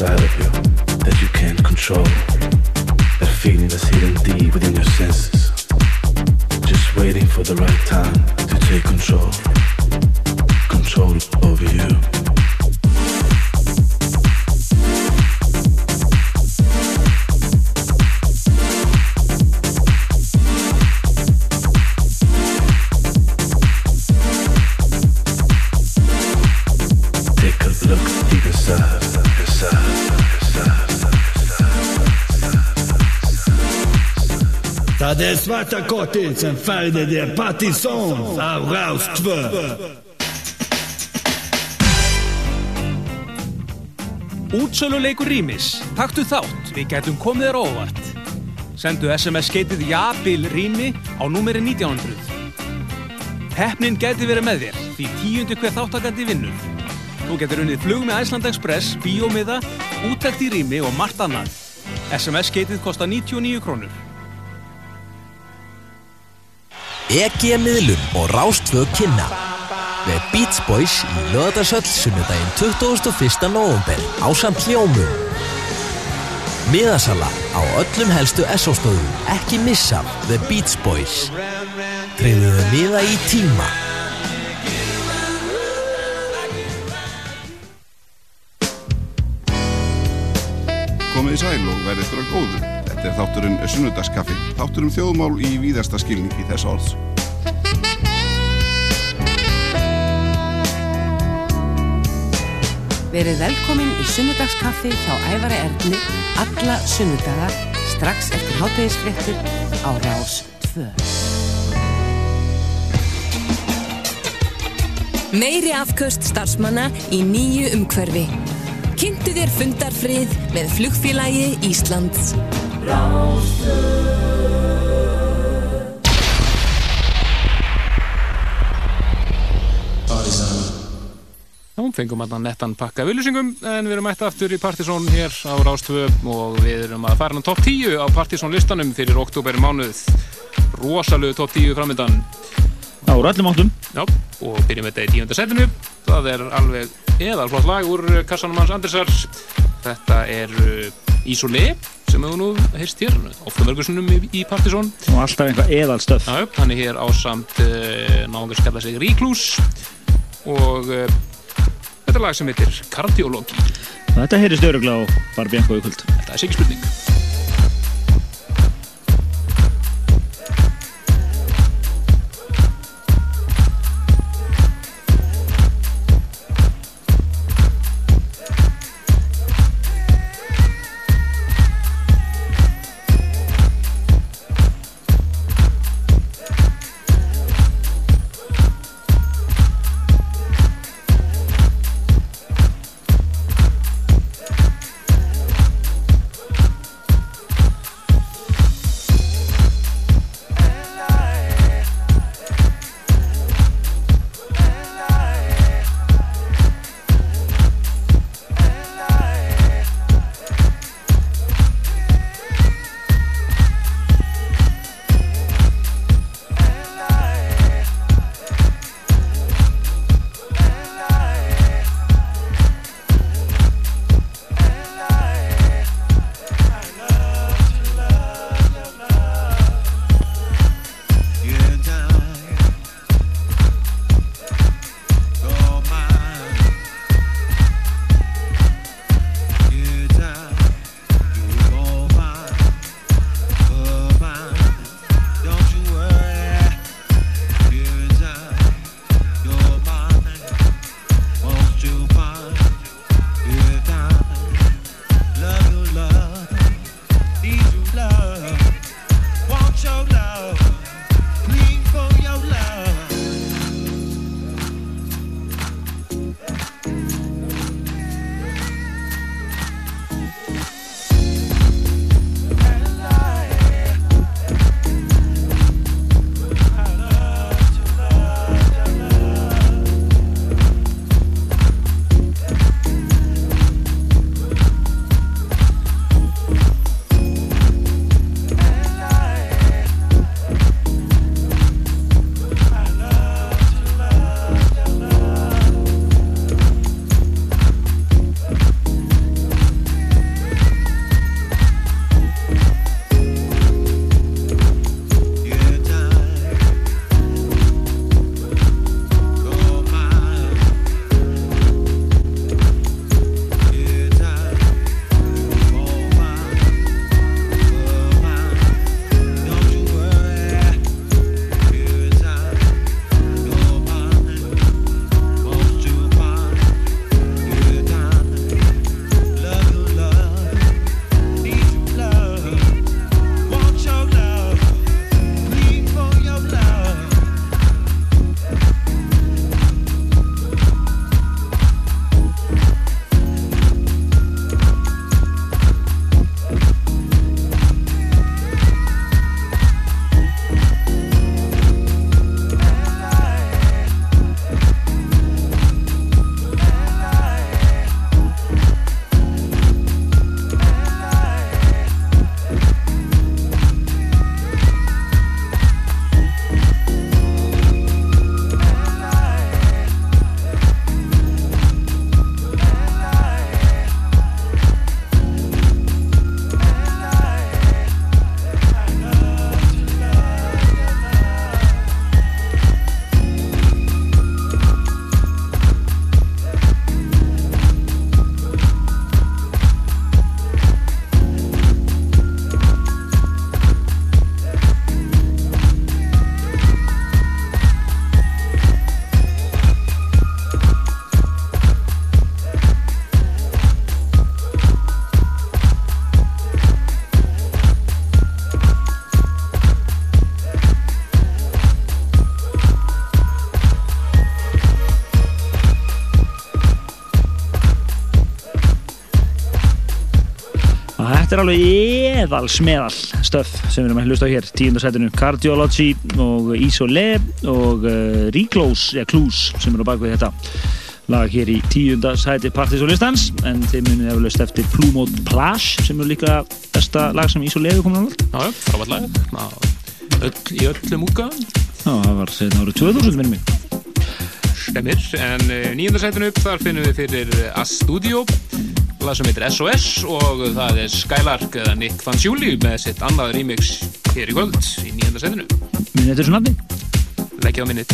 Inside of you that you can't control. That feeling that's hidden deep within your senses. Just waiting for the right time to take control. Control Það er svarta sem færði þér Partizón af Rást 2. Útsöluleikur Rýmis. Taktu þátt, við gætum komið þér óvart. Sendu SMS-skeitið JABIL Rými á númeri 1900. Heppnin gæti verið með þér, því tíundi hver þáttakandi vinnur. Þú getur unnið flug með Æsland Express, bíómiða, úttækt í Rými og margt annað. SMS-skeitið kostar 99 krónur. EG-miðlun og Rástfög kynna með Beach Boys í löðarsöll sunnudaginn 21. november á samt hljómum Miðasala á öllum helstu SO-stöðum ekki missa The Beach Boys Treyðuðu miða í tíma Komið í sæl og verðið ykkur að góðu. Þetta er þátturinn Sunnudagskaffi, þátturinn þjóðmál í víðasta skilningi þess orðs. Verið velkomin í sunnudagskaffi hjá Ævari Erni alla sunnudaga strax eftir hátægisfréttur á Rás 2. Meiri afköst starfsmanna í nýju umhverfi. Kynntu þér fundarfrið með flugfélagi Íslands. Já, fengum að nettan pakka viljusingum en við erum mætt aftur í Partizón hér á Rástvö og við erum að fara á top 10 á Partizón listanum fyrir oktober mánuð rosalegu top 10 framöndan Já, úr öllum áttum. Já, og byrjum þetta í tíunda setinu. Það er alveg eðalflott lag úr kassanum hans Andersar þetta er Isolé sem hefur nú heyrst hér ofta mörgursunum í, í Partizón. Og alltaf einhvað eðalstöf Já, hann er hér á samt uh, náðungar skalla sig Ríklús. Og uh, þetta er lag sem heitir Kardiologi. Þetta heyrist öruglega á Barbianco í kvöld. Þetta er sikið spurning Þetta er alveg eðal smeðal stöf sem við erum að hlusta á hér. Tíundarsætinu Cardiology og Isolé og uh, Reclose eða Clues sem eru á bakvið þetta lag hér í tíundarsæti Partys og Listans en þeim munið eflaust eftir Blue Mode Plage sem eru líka besta lag sem Isolé hefur komin á völd Já, já, frábært lag. Öll, í öllum útgáðum Já, það var setna árið 2000 minnum mig Stemmir, en nýjöndarsætinu upp þar finnum við fyrir uh, A-Studio lag sem heitir SOS og það er Skylark eða Nick Fanciulli með sitt annað remix hér í kvöld í nýjöndarsætinu Minnið þetta er svona nafni? Leggja á minnið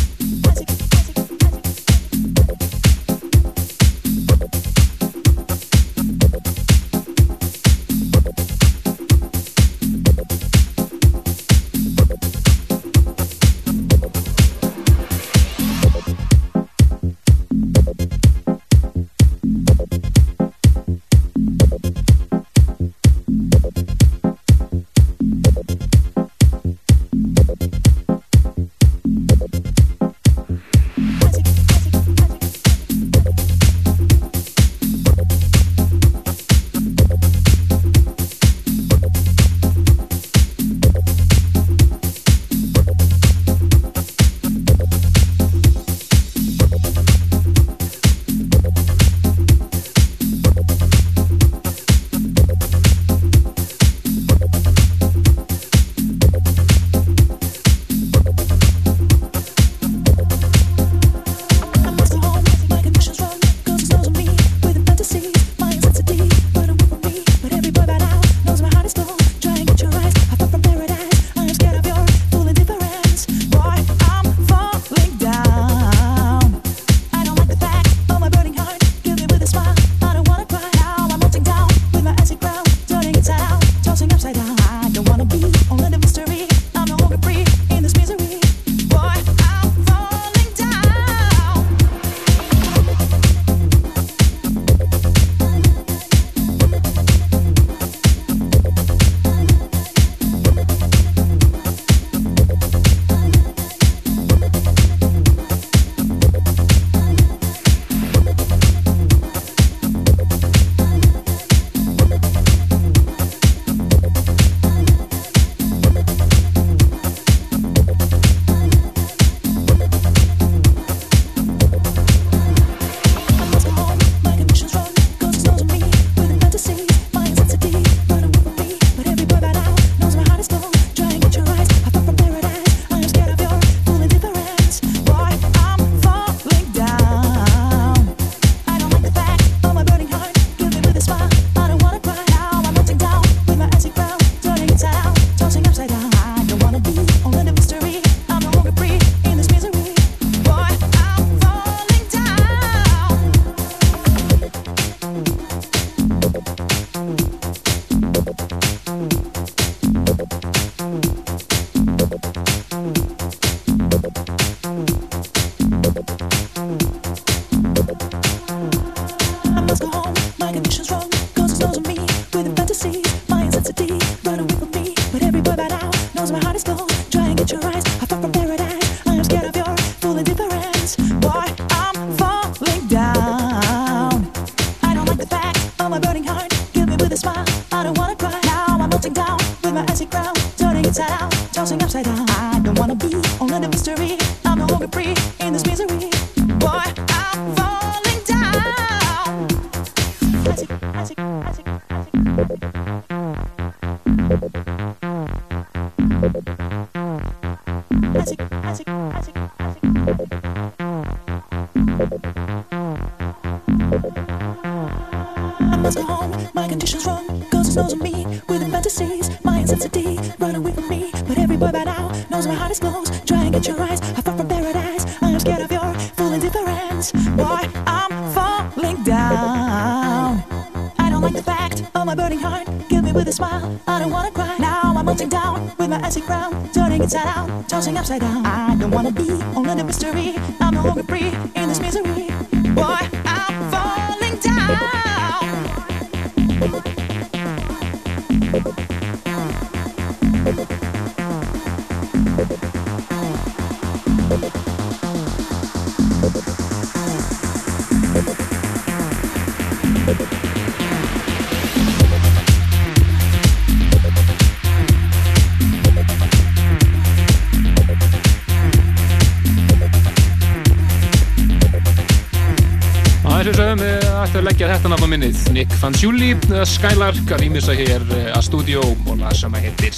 Fanciulli, eða Skylark að rýmisa hér eh, að stúdíó og lag sem að heitir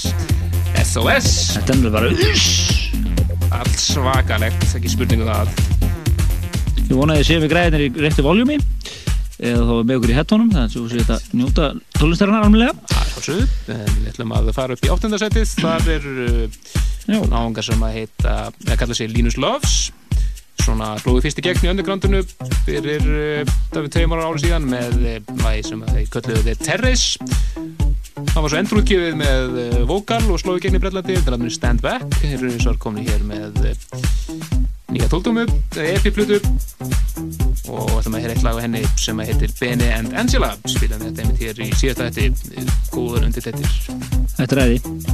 SOS Þetta er bara Allt svakalegt, ekki spurningu það. Ég vona að ég sé við græðinir í rétti voljumi eða þá með okkur í hettónum þannig að þú sé þetta njóta tónlistarinnar almennilega. Það er svo en við ætlum að fara upp í áttundarsætið þar er uh, náungar sem að heita, eða kalla sig Linus Loves. Svona hlóðu fyrst í gegn í undergroundinu fyrir uh, David Taymar ári síðan með uh, lagi sem að þeir kölluðu The Terrace það var svo endurútgjöfið með uh, vokal og slóðu gegn í Brellandi þetta er alveg Stand Back. Þeir eru svo komni hér með uh, nýja tóldómu, EP-flutu og þetta með hér eitt lag á henni sem að heitir Bene and Angela. Spilaðum þetta einmitt hér í síðasta þetta góður undir þetta Þetta er æði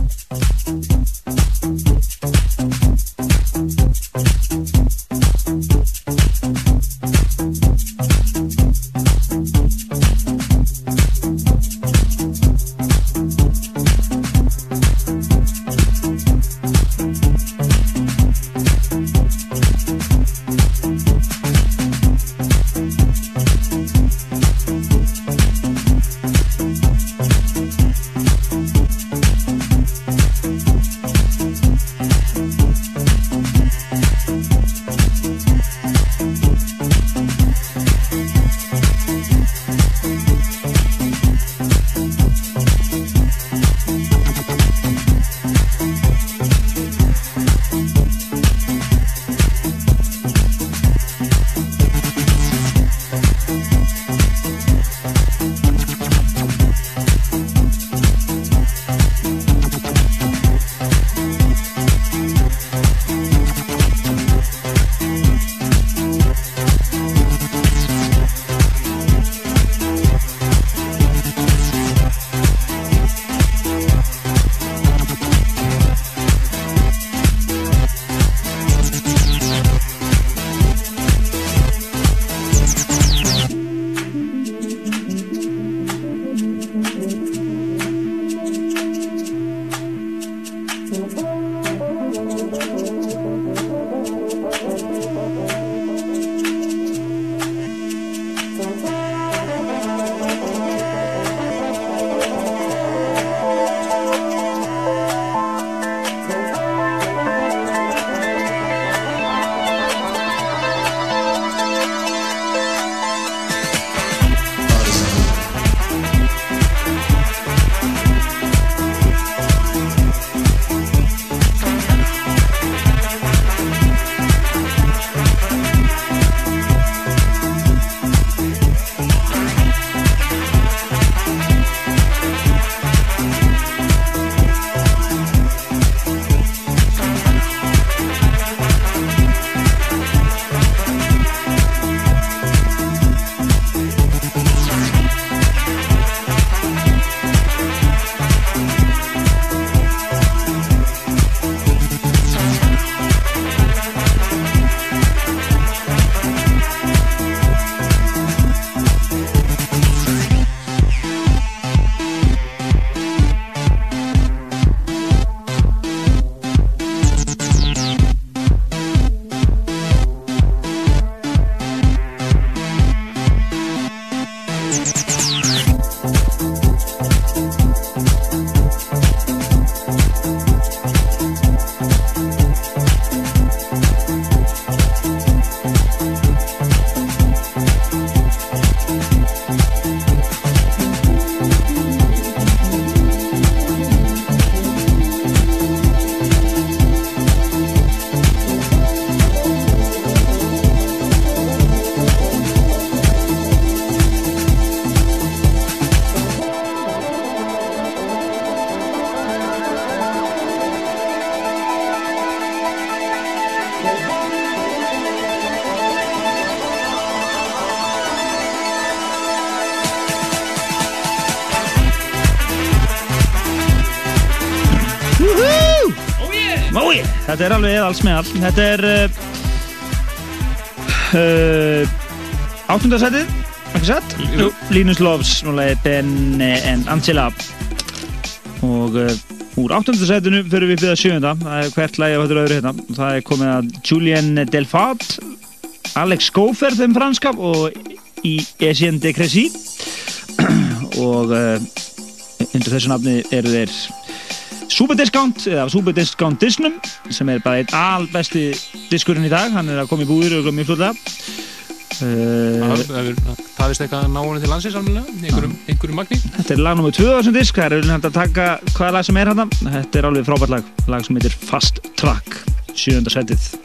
þetta er alveg eðals með all. Þetta er uh, uh, áttundasætið, ekki satt? Linus Loves, Ben and Angela. Og uh, úr áttundasætinu fyrir við fyrir sjönda. Það er hvert lagi á þetta öðru hérna. Það er komið að Julien Delfat, Alex Gofer þeim franskap og í Etienne de Crécy. og uh, undir þessu nafni eru þeir Superdiscount eða Superdiscount Disnum sem er bara einn albesti diskurinn í dag. Hann er að koma í búðir og mjög fljóta Það uh, er tafist eitthvað að ná henni til landsins alveg, einhverjum, magni. Þetta er lag nr. 2 á þessum disk. Það er að taka hvaða lag sem er hann þetta er alveg frábært lag, lag sem heitir Fast Track. Sjönda setið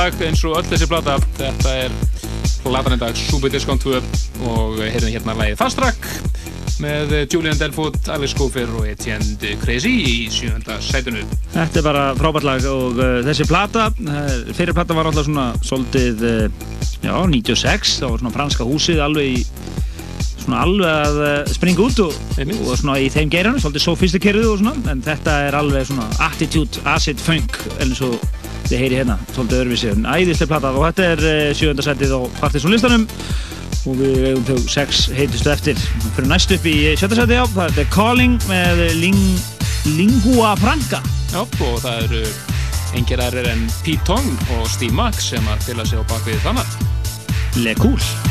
lag eins og öll þessi plata. Þetta er platan í dag, Super Discount 2 og heyrðum hérna lagið Fast Track með Julian Delfoot, Alex Gofer og Etienne Crécy í sjönda sætunu. Þetta er bara frábært lag og uh, þessi plata, uh, fyrir plata var alltaf svona soldið, uh, já, 96, það var svona franska húsið alveg í, svona alveg að uh, springa út og, og svona í þeim geiranum, svolítið sofistikeruðu og svona, en þetta er alveg svona attitude, acid, funk, eins og þið heyri hérna, svolítið öðruvísi, en æðislega plata og þetta er uh, sjönda sætið á Partiðsson listanum. Og við eigum þau sex heitustu eftir. Fyrir næst upp í sjötta sæti á það er The Calling með Ling, Lingua Franca. Já, og það eru engir aðrir en Pete Tong og Steve Max sem að fylga sig á bakvið þannig. Le Cool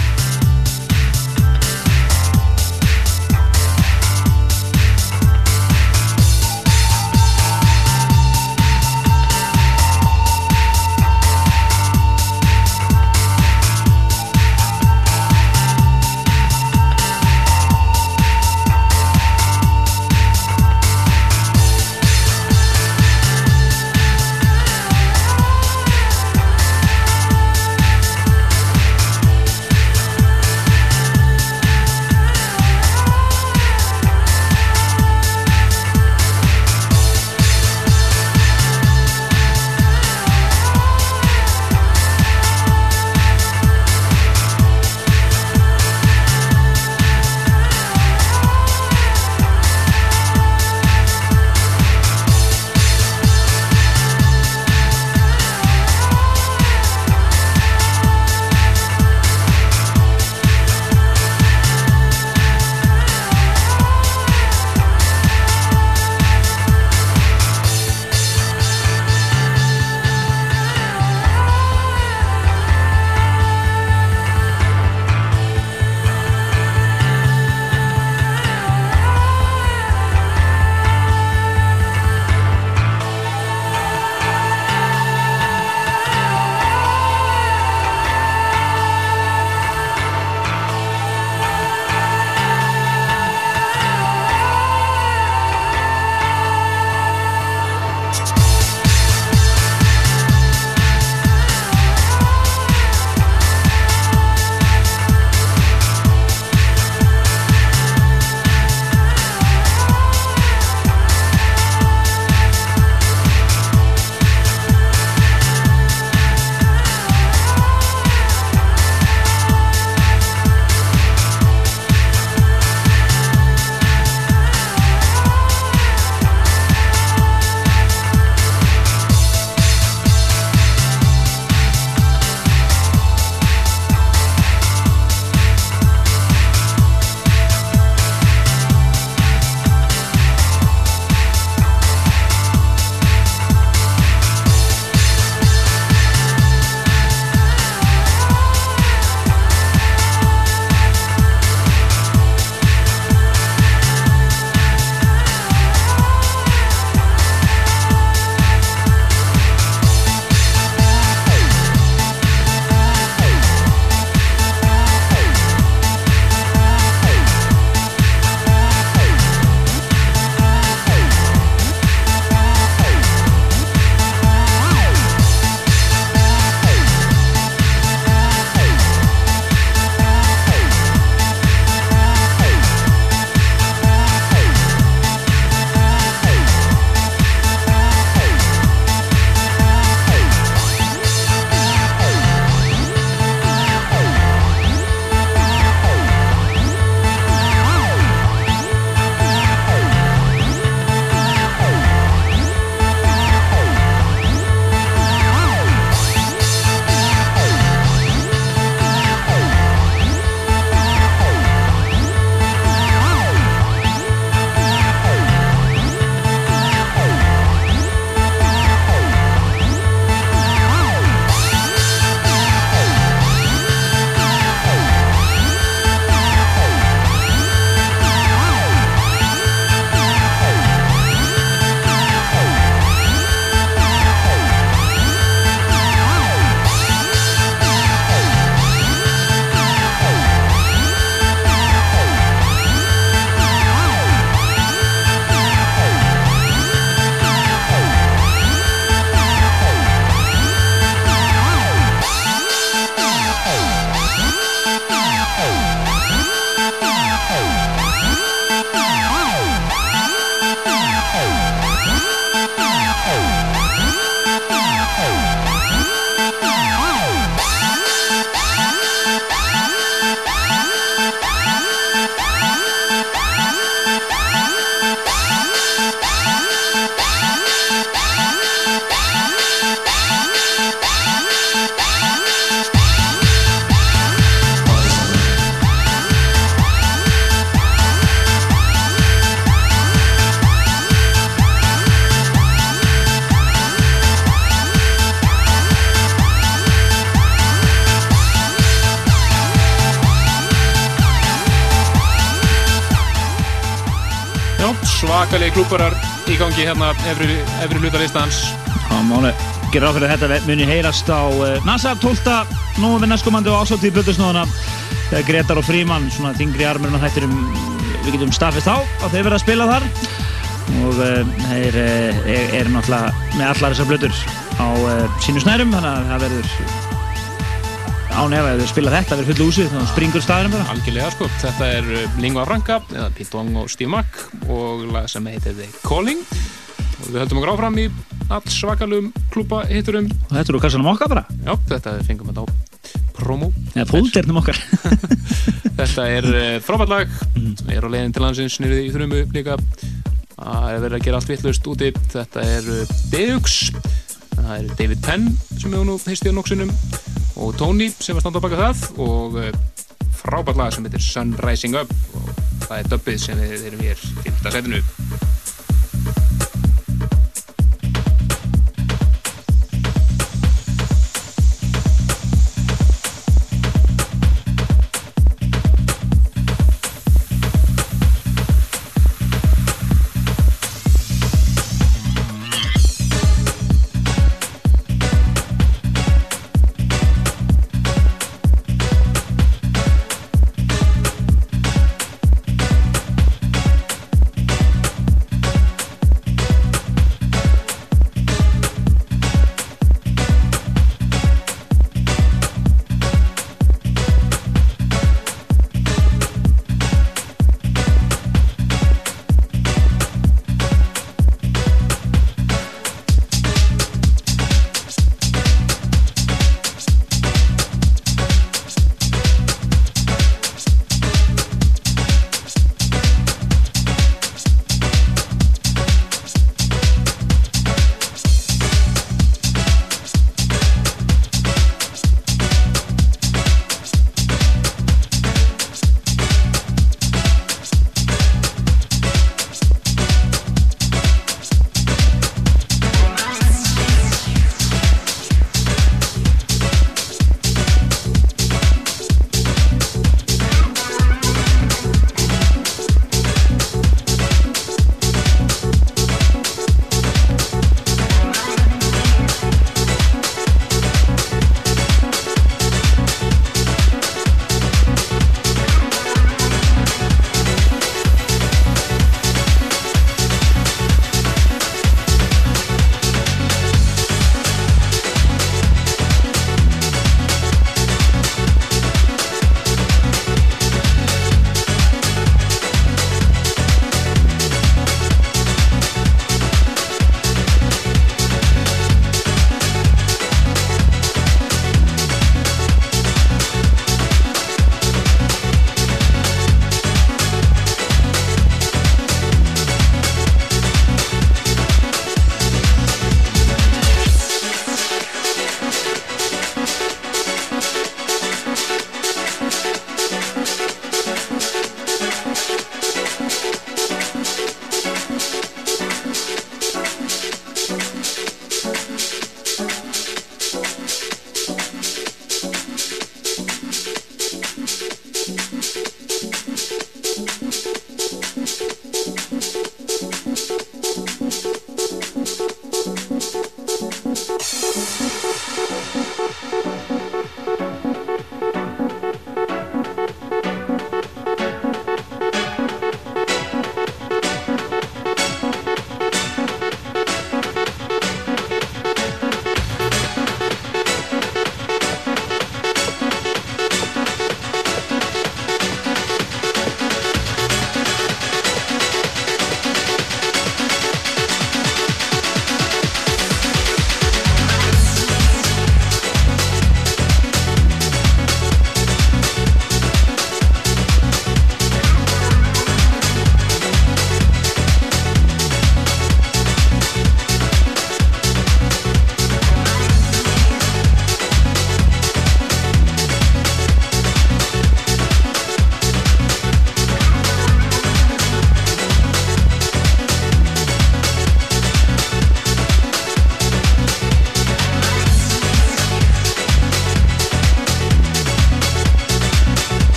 svakalegi klúparar í gangi hérna efri, efri hluta listans. Það máli. Gera á fyrir að þetta muni heyrast á uh, NASA 12. nóvember næstkomandi og ásótt í Plutusnóðuna þegar Gretar og Fríman, svona þingri armurinn á þættirum, við getum staðfist á að þeir verða að spila þar. Og uh, þeir uh, er, er náttúrulega með allar þessar blöður á sínu snærum þannig að það verður án ef að þeir spila þetta verður fullu úsið þannig að springur staðurum bara. Algjörlega sko, þetta er uh, Lingua Franca eða Pitong og Steve Mack og lag sem heitir The Calling. Og við höldum okkur áfram í all svakalum klúpa hitturum og þetta eru kassanum okkar bara. Já, þetta fengum við á promo. Eða fóldernum okkar. Þetta er uh, frábært lag. Mm. er á leiðin til landsins nýrið í þrjumu líka. Það er verið að gera allt vittlust úti. Þetta er uh, Deux það er David Penn sem hefur nú heist í nokksunum og Tony sem var standa á baka það og uh, frábært lag sem heitir Sun Rising Up og það er dubbið sem við erum hér í 5. setinu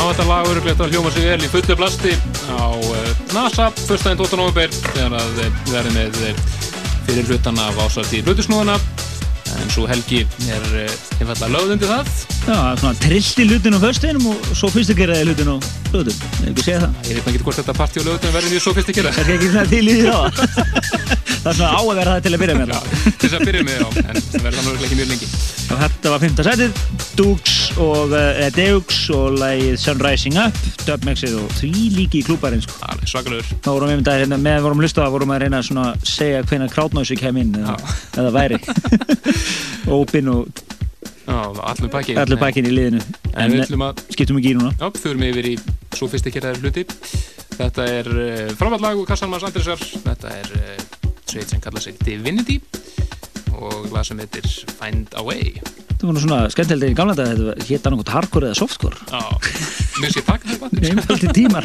þetta lag öruglega að hljóma sig vel í fullu plasti á uh, NASA fyrstæðin 12. november þegar að uh, við verðum með uh, fyrir hlutan af ásætt í hlutusnúðuna en svo helgi er einfallega lögð undir það Já, það er svona trillt í hlutin á föstinum og svo fyrst að gera þið hlutin á hlutin. Ég ekki segja það. Ég veit ekki hvort þetta partí og lögðum verður mjög svo fyrst að gera Það er ekki svona til í því þá. það er svona á að vera það til að byrja með það. til þess að byrja með, já, en það verður þannig ekki mjög lengi Og þetta var fymta setið, Dukes og, uh, Deux og lagið Sunrising Up, dubmexið og því líki í klúparinn sko. Svakalur. Þá vorum við með hérna, með vorum hlusta vorum að reyna svona að segja hvenær krátnási kem inn eða, eða væri. Ópin og allur pakkin allur pakkin í liðinu. En við ætlum að skiptum ekki í núna. Já, förum yfir í svo fyrst ekki ræður hluti Þetta er uh, framvallag úr Kassalmanns Andrisar Þetta er uh, sveit sem kallar sig Divinity og lag sem heitir Find a Way Það var svona skemmtilega í gamla dag að þetta hétt annað hardcore eða softcore. Já, mér sé takk þetta Einfaldi tímar.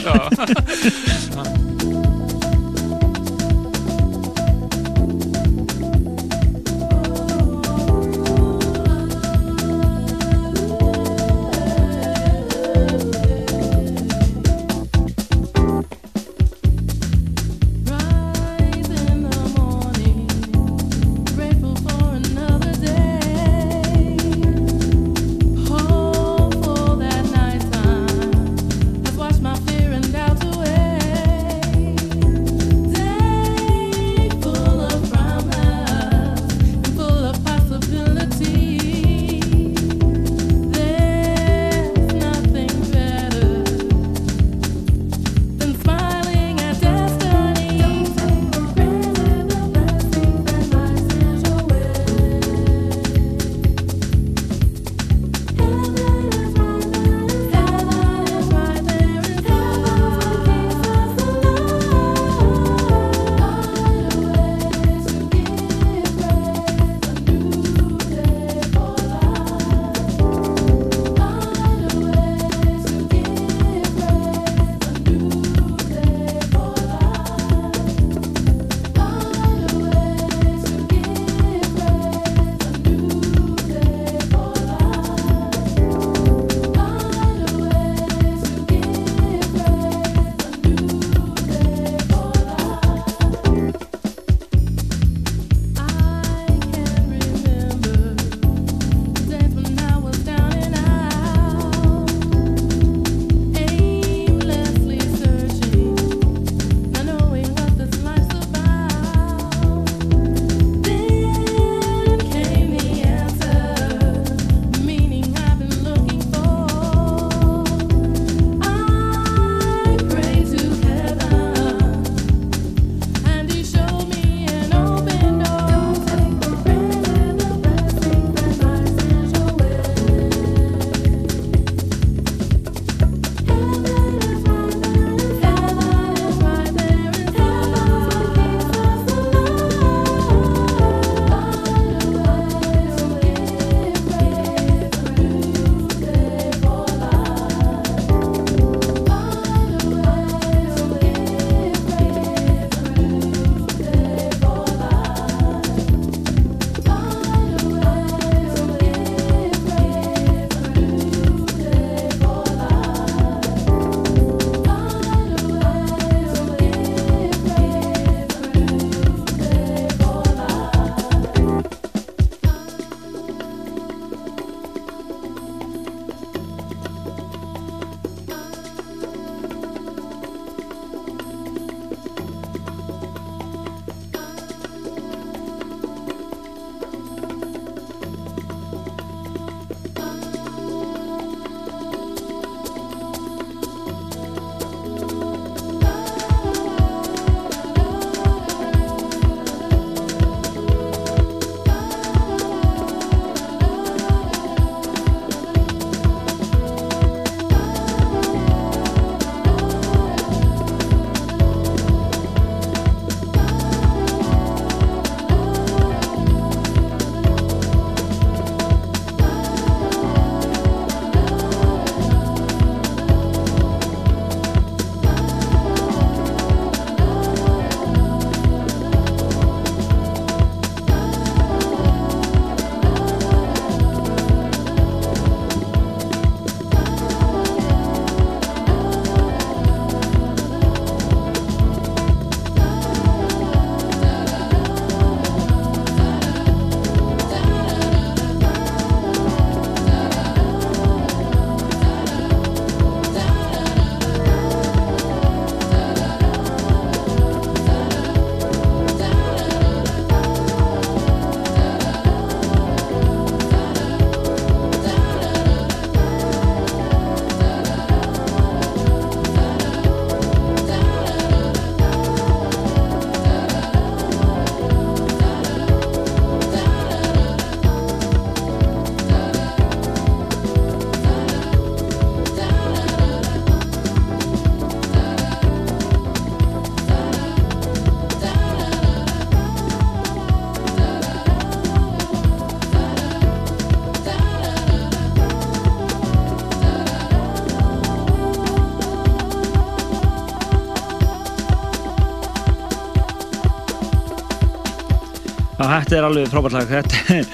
Þetta er alveg frábært lag Þetta er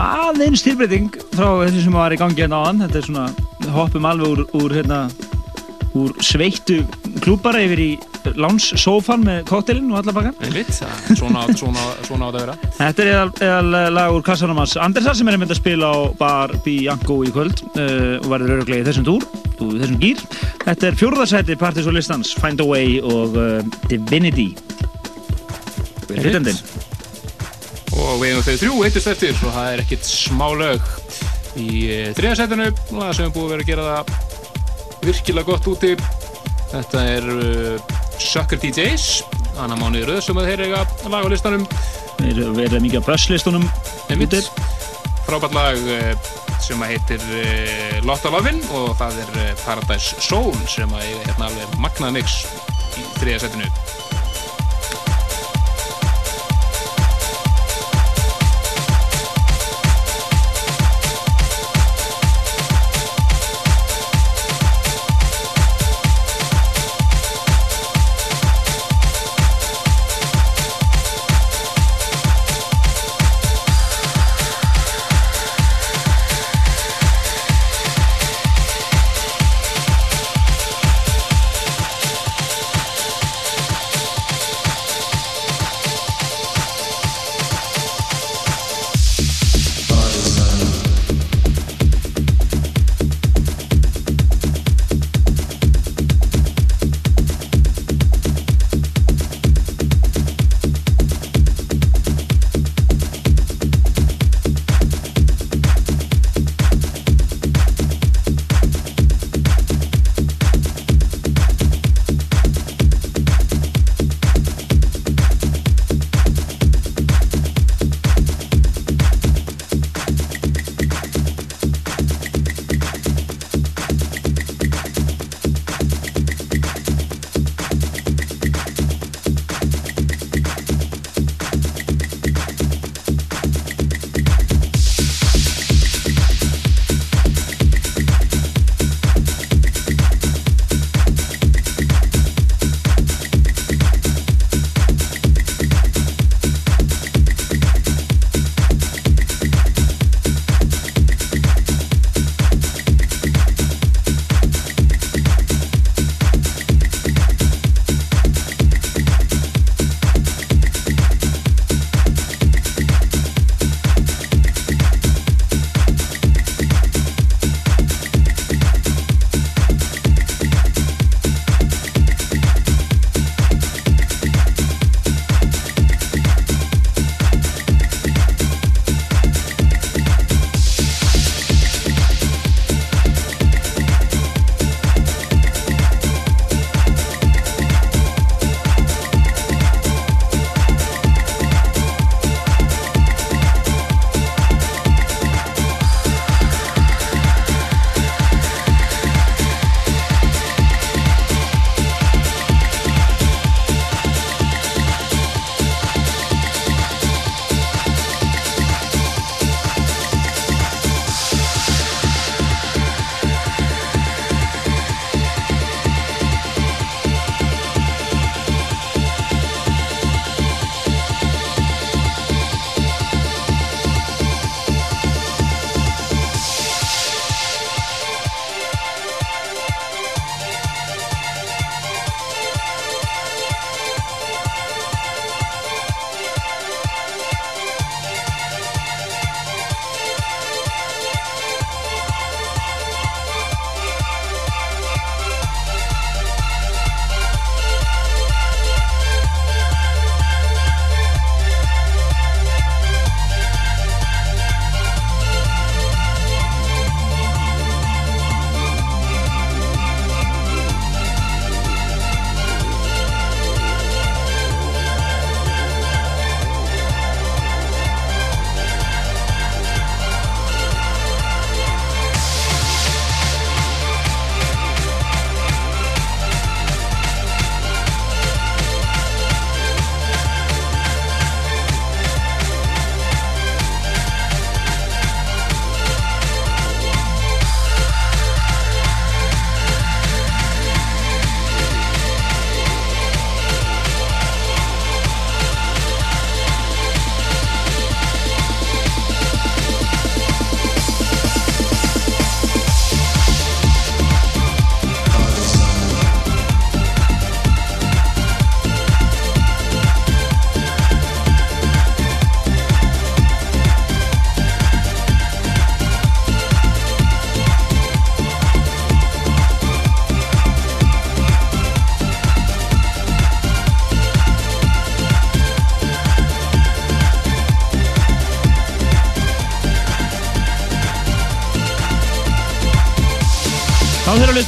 aðeins tilbreyting frá þessu sem var í gangi hérna áðan Þetta er svona, hoppum alveg úr, úr, hérna, úr sveittu klúbara yfir í lánssófan með kóttelinn og alla bakkan Einmitt, svona, svona, svona á þetta að vera Þetta er eðal, eðal lag úr kassanum hans Andersar sem er einmitt að spila á Bar Bianco í kvöld uh, og verður öruglega í þessum túr og þessum gýr. Þetta er fjórðarsæti Partis og listans, Find a Way og uh, Divinity. Hittendin. Og við eigum þau þrjú hittist eftir. Og það er ekkit smá lög í þriðarsætinu lag sem er búið að vera að gera það virkilega gott úti. Þetta er uh, Sucker DJs annar mánuði röð sem að þeir eiga lag á listanum. Þeir verða mikið á busslistunum frábært lag uh, sem að heitir uh, Lotta Lovin og það er Paradise Soul sem að eiga hérna alveg magnað mix í þriðarsætinu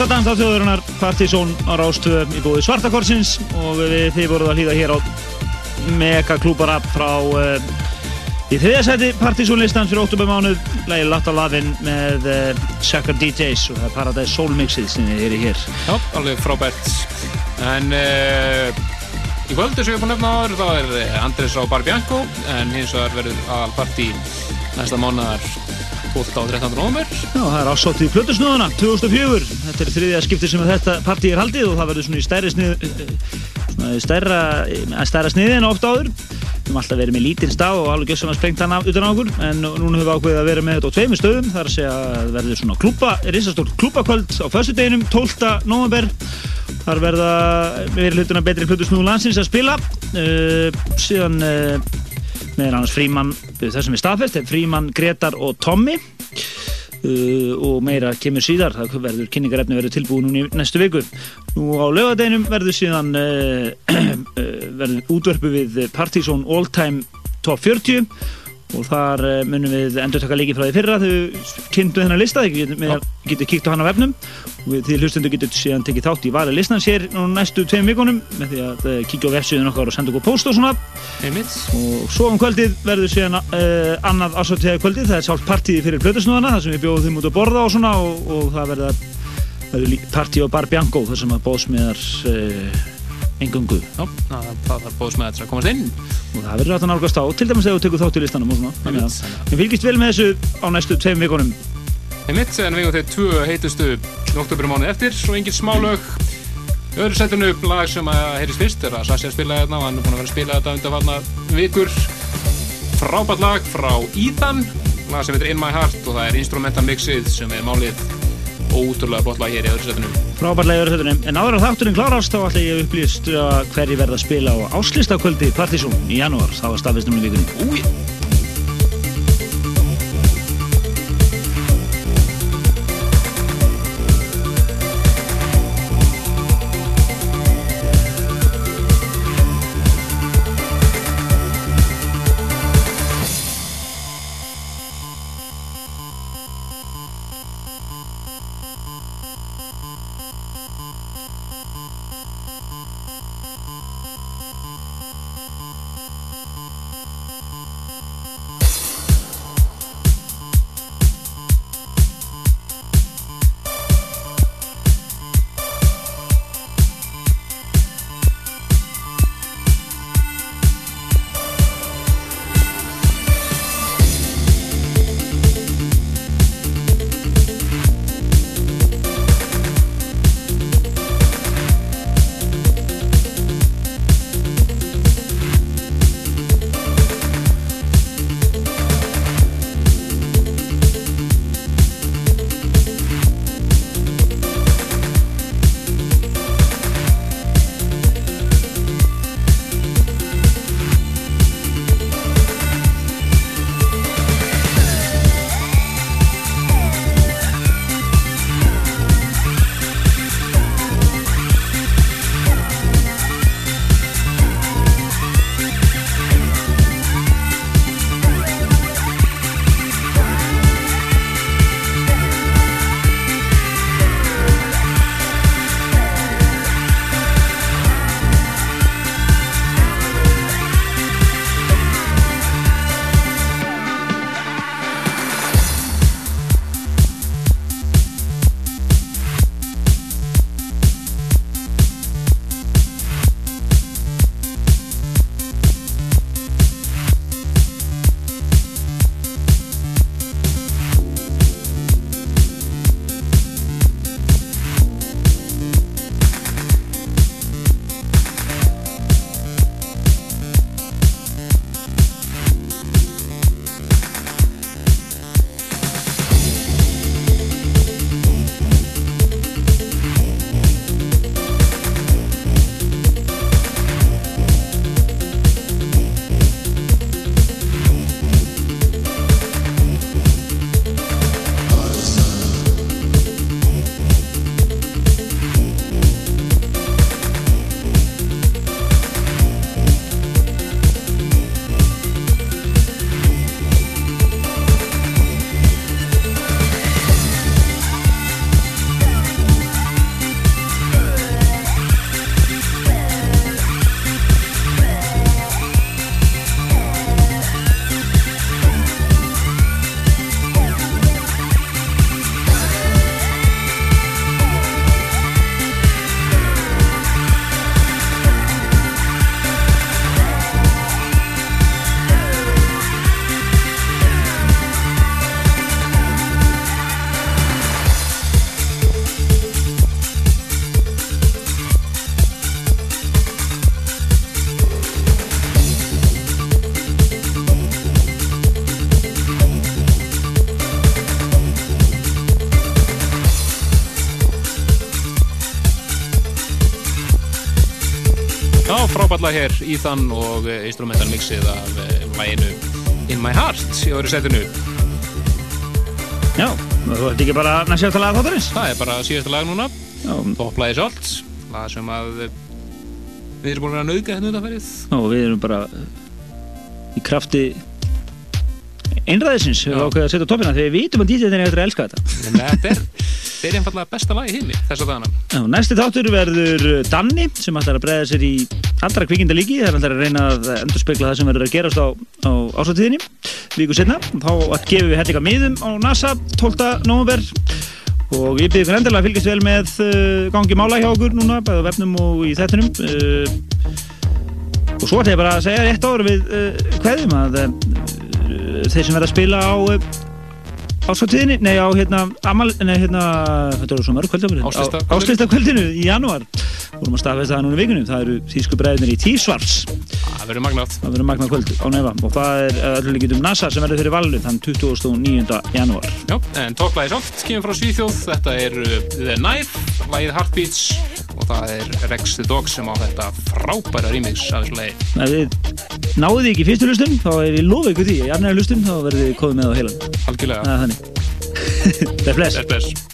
lista dans á þjóðurinnar Partizón á Rástöðu í búið Svartakorsins og við þið voruð að hlýða hér á mega klúbara frá uh, í Partizón listan fyrir óttúrbæð mánuð lægi Latta Lavin með uh, Sucker DJs og það er Paradise Soul Mixið sem þið eru hér Já, alveg frábært. En uh, í kvöldu sem við erum búin að nefna áður, þá er eh, Andres á Bar Bianco, en hins vegar verður aðalparti næsta mánuðar 12. og 13. november. Já, það er ásótt í Plötusnúðuna 2004. Þetta er þriðja skipti sem þetta partí er haldið og það verður svona í stærri snið, í stærra, stærra sniði en oft áður. Við höfum alltaf verið með lítinn stað og alveg gjössan að sprengt hann utan á okkur en núna höfum við ákveðið að vera með þetta á tveimur stöðum. Það er að segja að það verður svona klúpa, risastórt klúpakvöld á föstudeginum 12. november. Þar verða meiri hlutuna betri Plötusnúðu landsins að spila. Uh, síðan uh, meðan annars Fríman, þessum er staðfest Fríman, Gretar og Tommy uh, og meira kemur síðar. Það verður, kynningarefni verður tilbúið núna í næstu viku. Nú á lögadeginum verður síðan uh, uh, verður útverfu við Partizón All Time Top 40 og þar uh, munum við endur taka leiki frá því fyrra þau kynntu þennan lista þið getur, kíkt á hann á vefnum. Og því hlustundu getur síðan tekið þátt í vali listan sér næstu tveim vikunum með því að uh, kíkja á vefsíðun okkar og senda okkur post og svona. Einmitt. og svo um kvöldið verður síðan uh, annað ásvöldtíða kvöldið. Það er sjálf partíði fyrir plötusnúðana þar sem við bjóðum út að borða og svona og, og það verður, partí á Bar Bianco þar sem að bóðsmiðar uh, engungu Já, það, það þarf bóðs með þetta að komast inn. og það verður að nálgast á til dæmis þegar þú tekur þátt í listanum og svona að við fylgist vel með þessu á næstu tveim vikunum Einmitt, en við eigum þeir tvö heitustu oktober mánuð eftir, svo engin smálög. Öðru setinu lag sem að heyrist fyrst er að Sassi að spila þetta og hann er búinn að vera að spila þetta undanfarna vikur. Frábært lag frá Ethan, lag sem heitir In My Heart og það er instrumental mixið sem er málið ótrúlega blott lag hér í öðru setinu. frábærlega yfir þettunum en áður að þátturinn klárast þá ætla ég að upplýst að hverji verða að spila á áslistakvöldi Partizón í janúar það var staðfistum í vikunni Úi. Fráballa hér Ethan og eh, instrumental mixið af eh, læginu In My Heart í öðru setinu. Já, þú ert ekki bara næst að laga þáttarins? Það er bara síðasta lag núna. Topplæði sjálft lag sem að eh, við erum búin að vera að nauðga hérna undanferðið og við erum bara í krafti einræðisins. Við ákveðum að setja toppina þegar við vitum að DJ-in er eftir að elska þetta. En þetta er, þetta er einfallega besta lag í heimi þess að dana Já, næsti þáttur verður Danni sem ætlar að bregða sér í allra kvikinda líki það er ætlar að reyna að endurspegla það sem verður að gerast á, á ásáttíðinni viku setna þá gefum við hellinga miðum á NASA 12. november og ég byrði ykkur endilega að fylgjast vel með uh, gangi mála hjá okkur núna bæða vefnum og í þettunum uh, og svo ætla ég bara að segja rétt áður við hverjum að uh, þeir sem verða að spila á ásáttíðinni, nei á hérna amal, nei hérna, þetta eru svo mörg Áskriftakvöldinu. áslista kvöldinu í janúar vorum að staðfesta það núna í vikunum það eru þýsku bræðinir í Tísvars það verður magnað. Það verður magnað kvöld á nefa og það er öllu líkitum NASA sem verður fyrir valinu þann 29. janúar. Já, en topplæði sjálft kemur frá Svíþjóð. Þetta er uh, The Knife, lagið Heartbeats. Og það er Rex the Dog sem á þetta frábæra remix af þessu lagi. Ef þið náðu því ekki fyrstu hlustun þá er ég lofa ykkur því. Að í annar hlustun þá verður þið komið með á heilan Algjörlega. Það er bless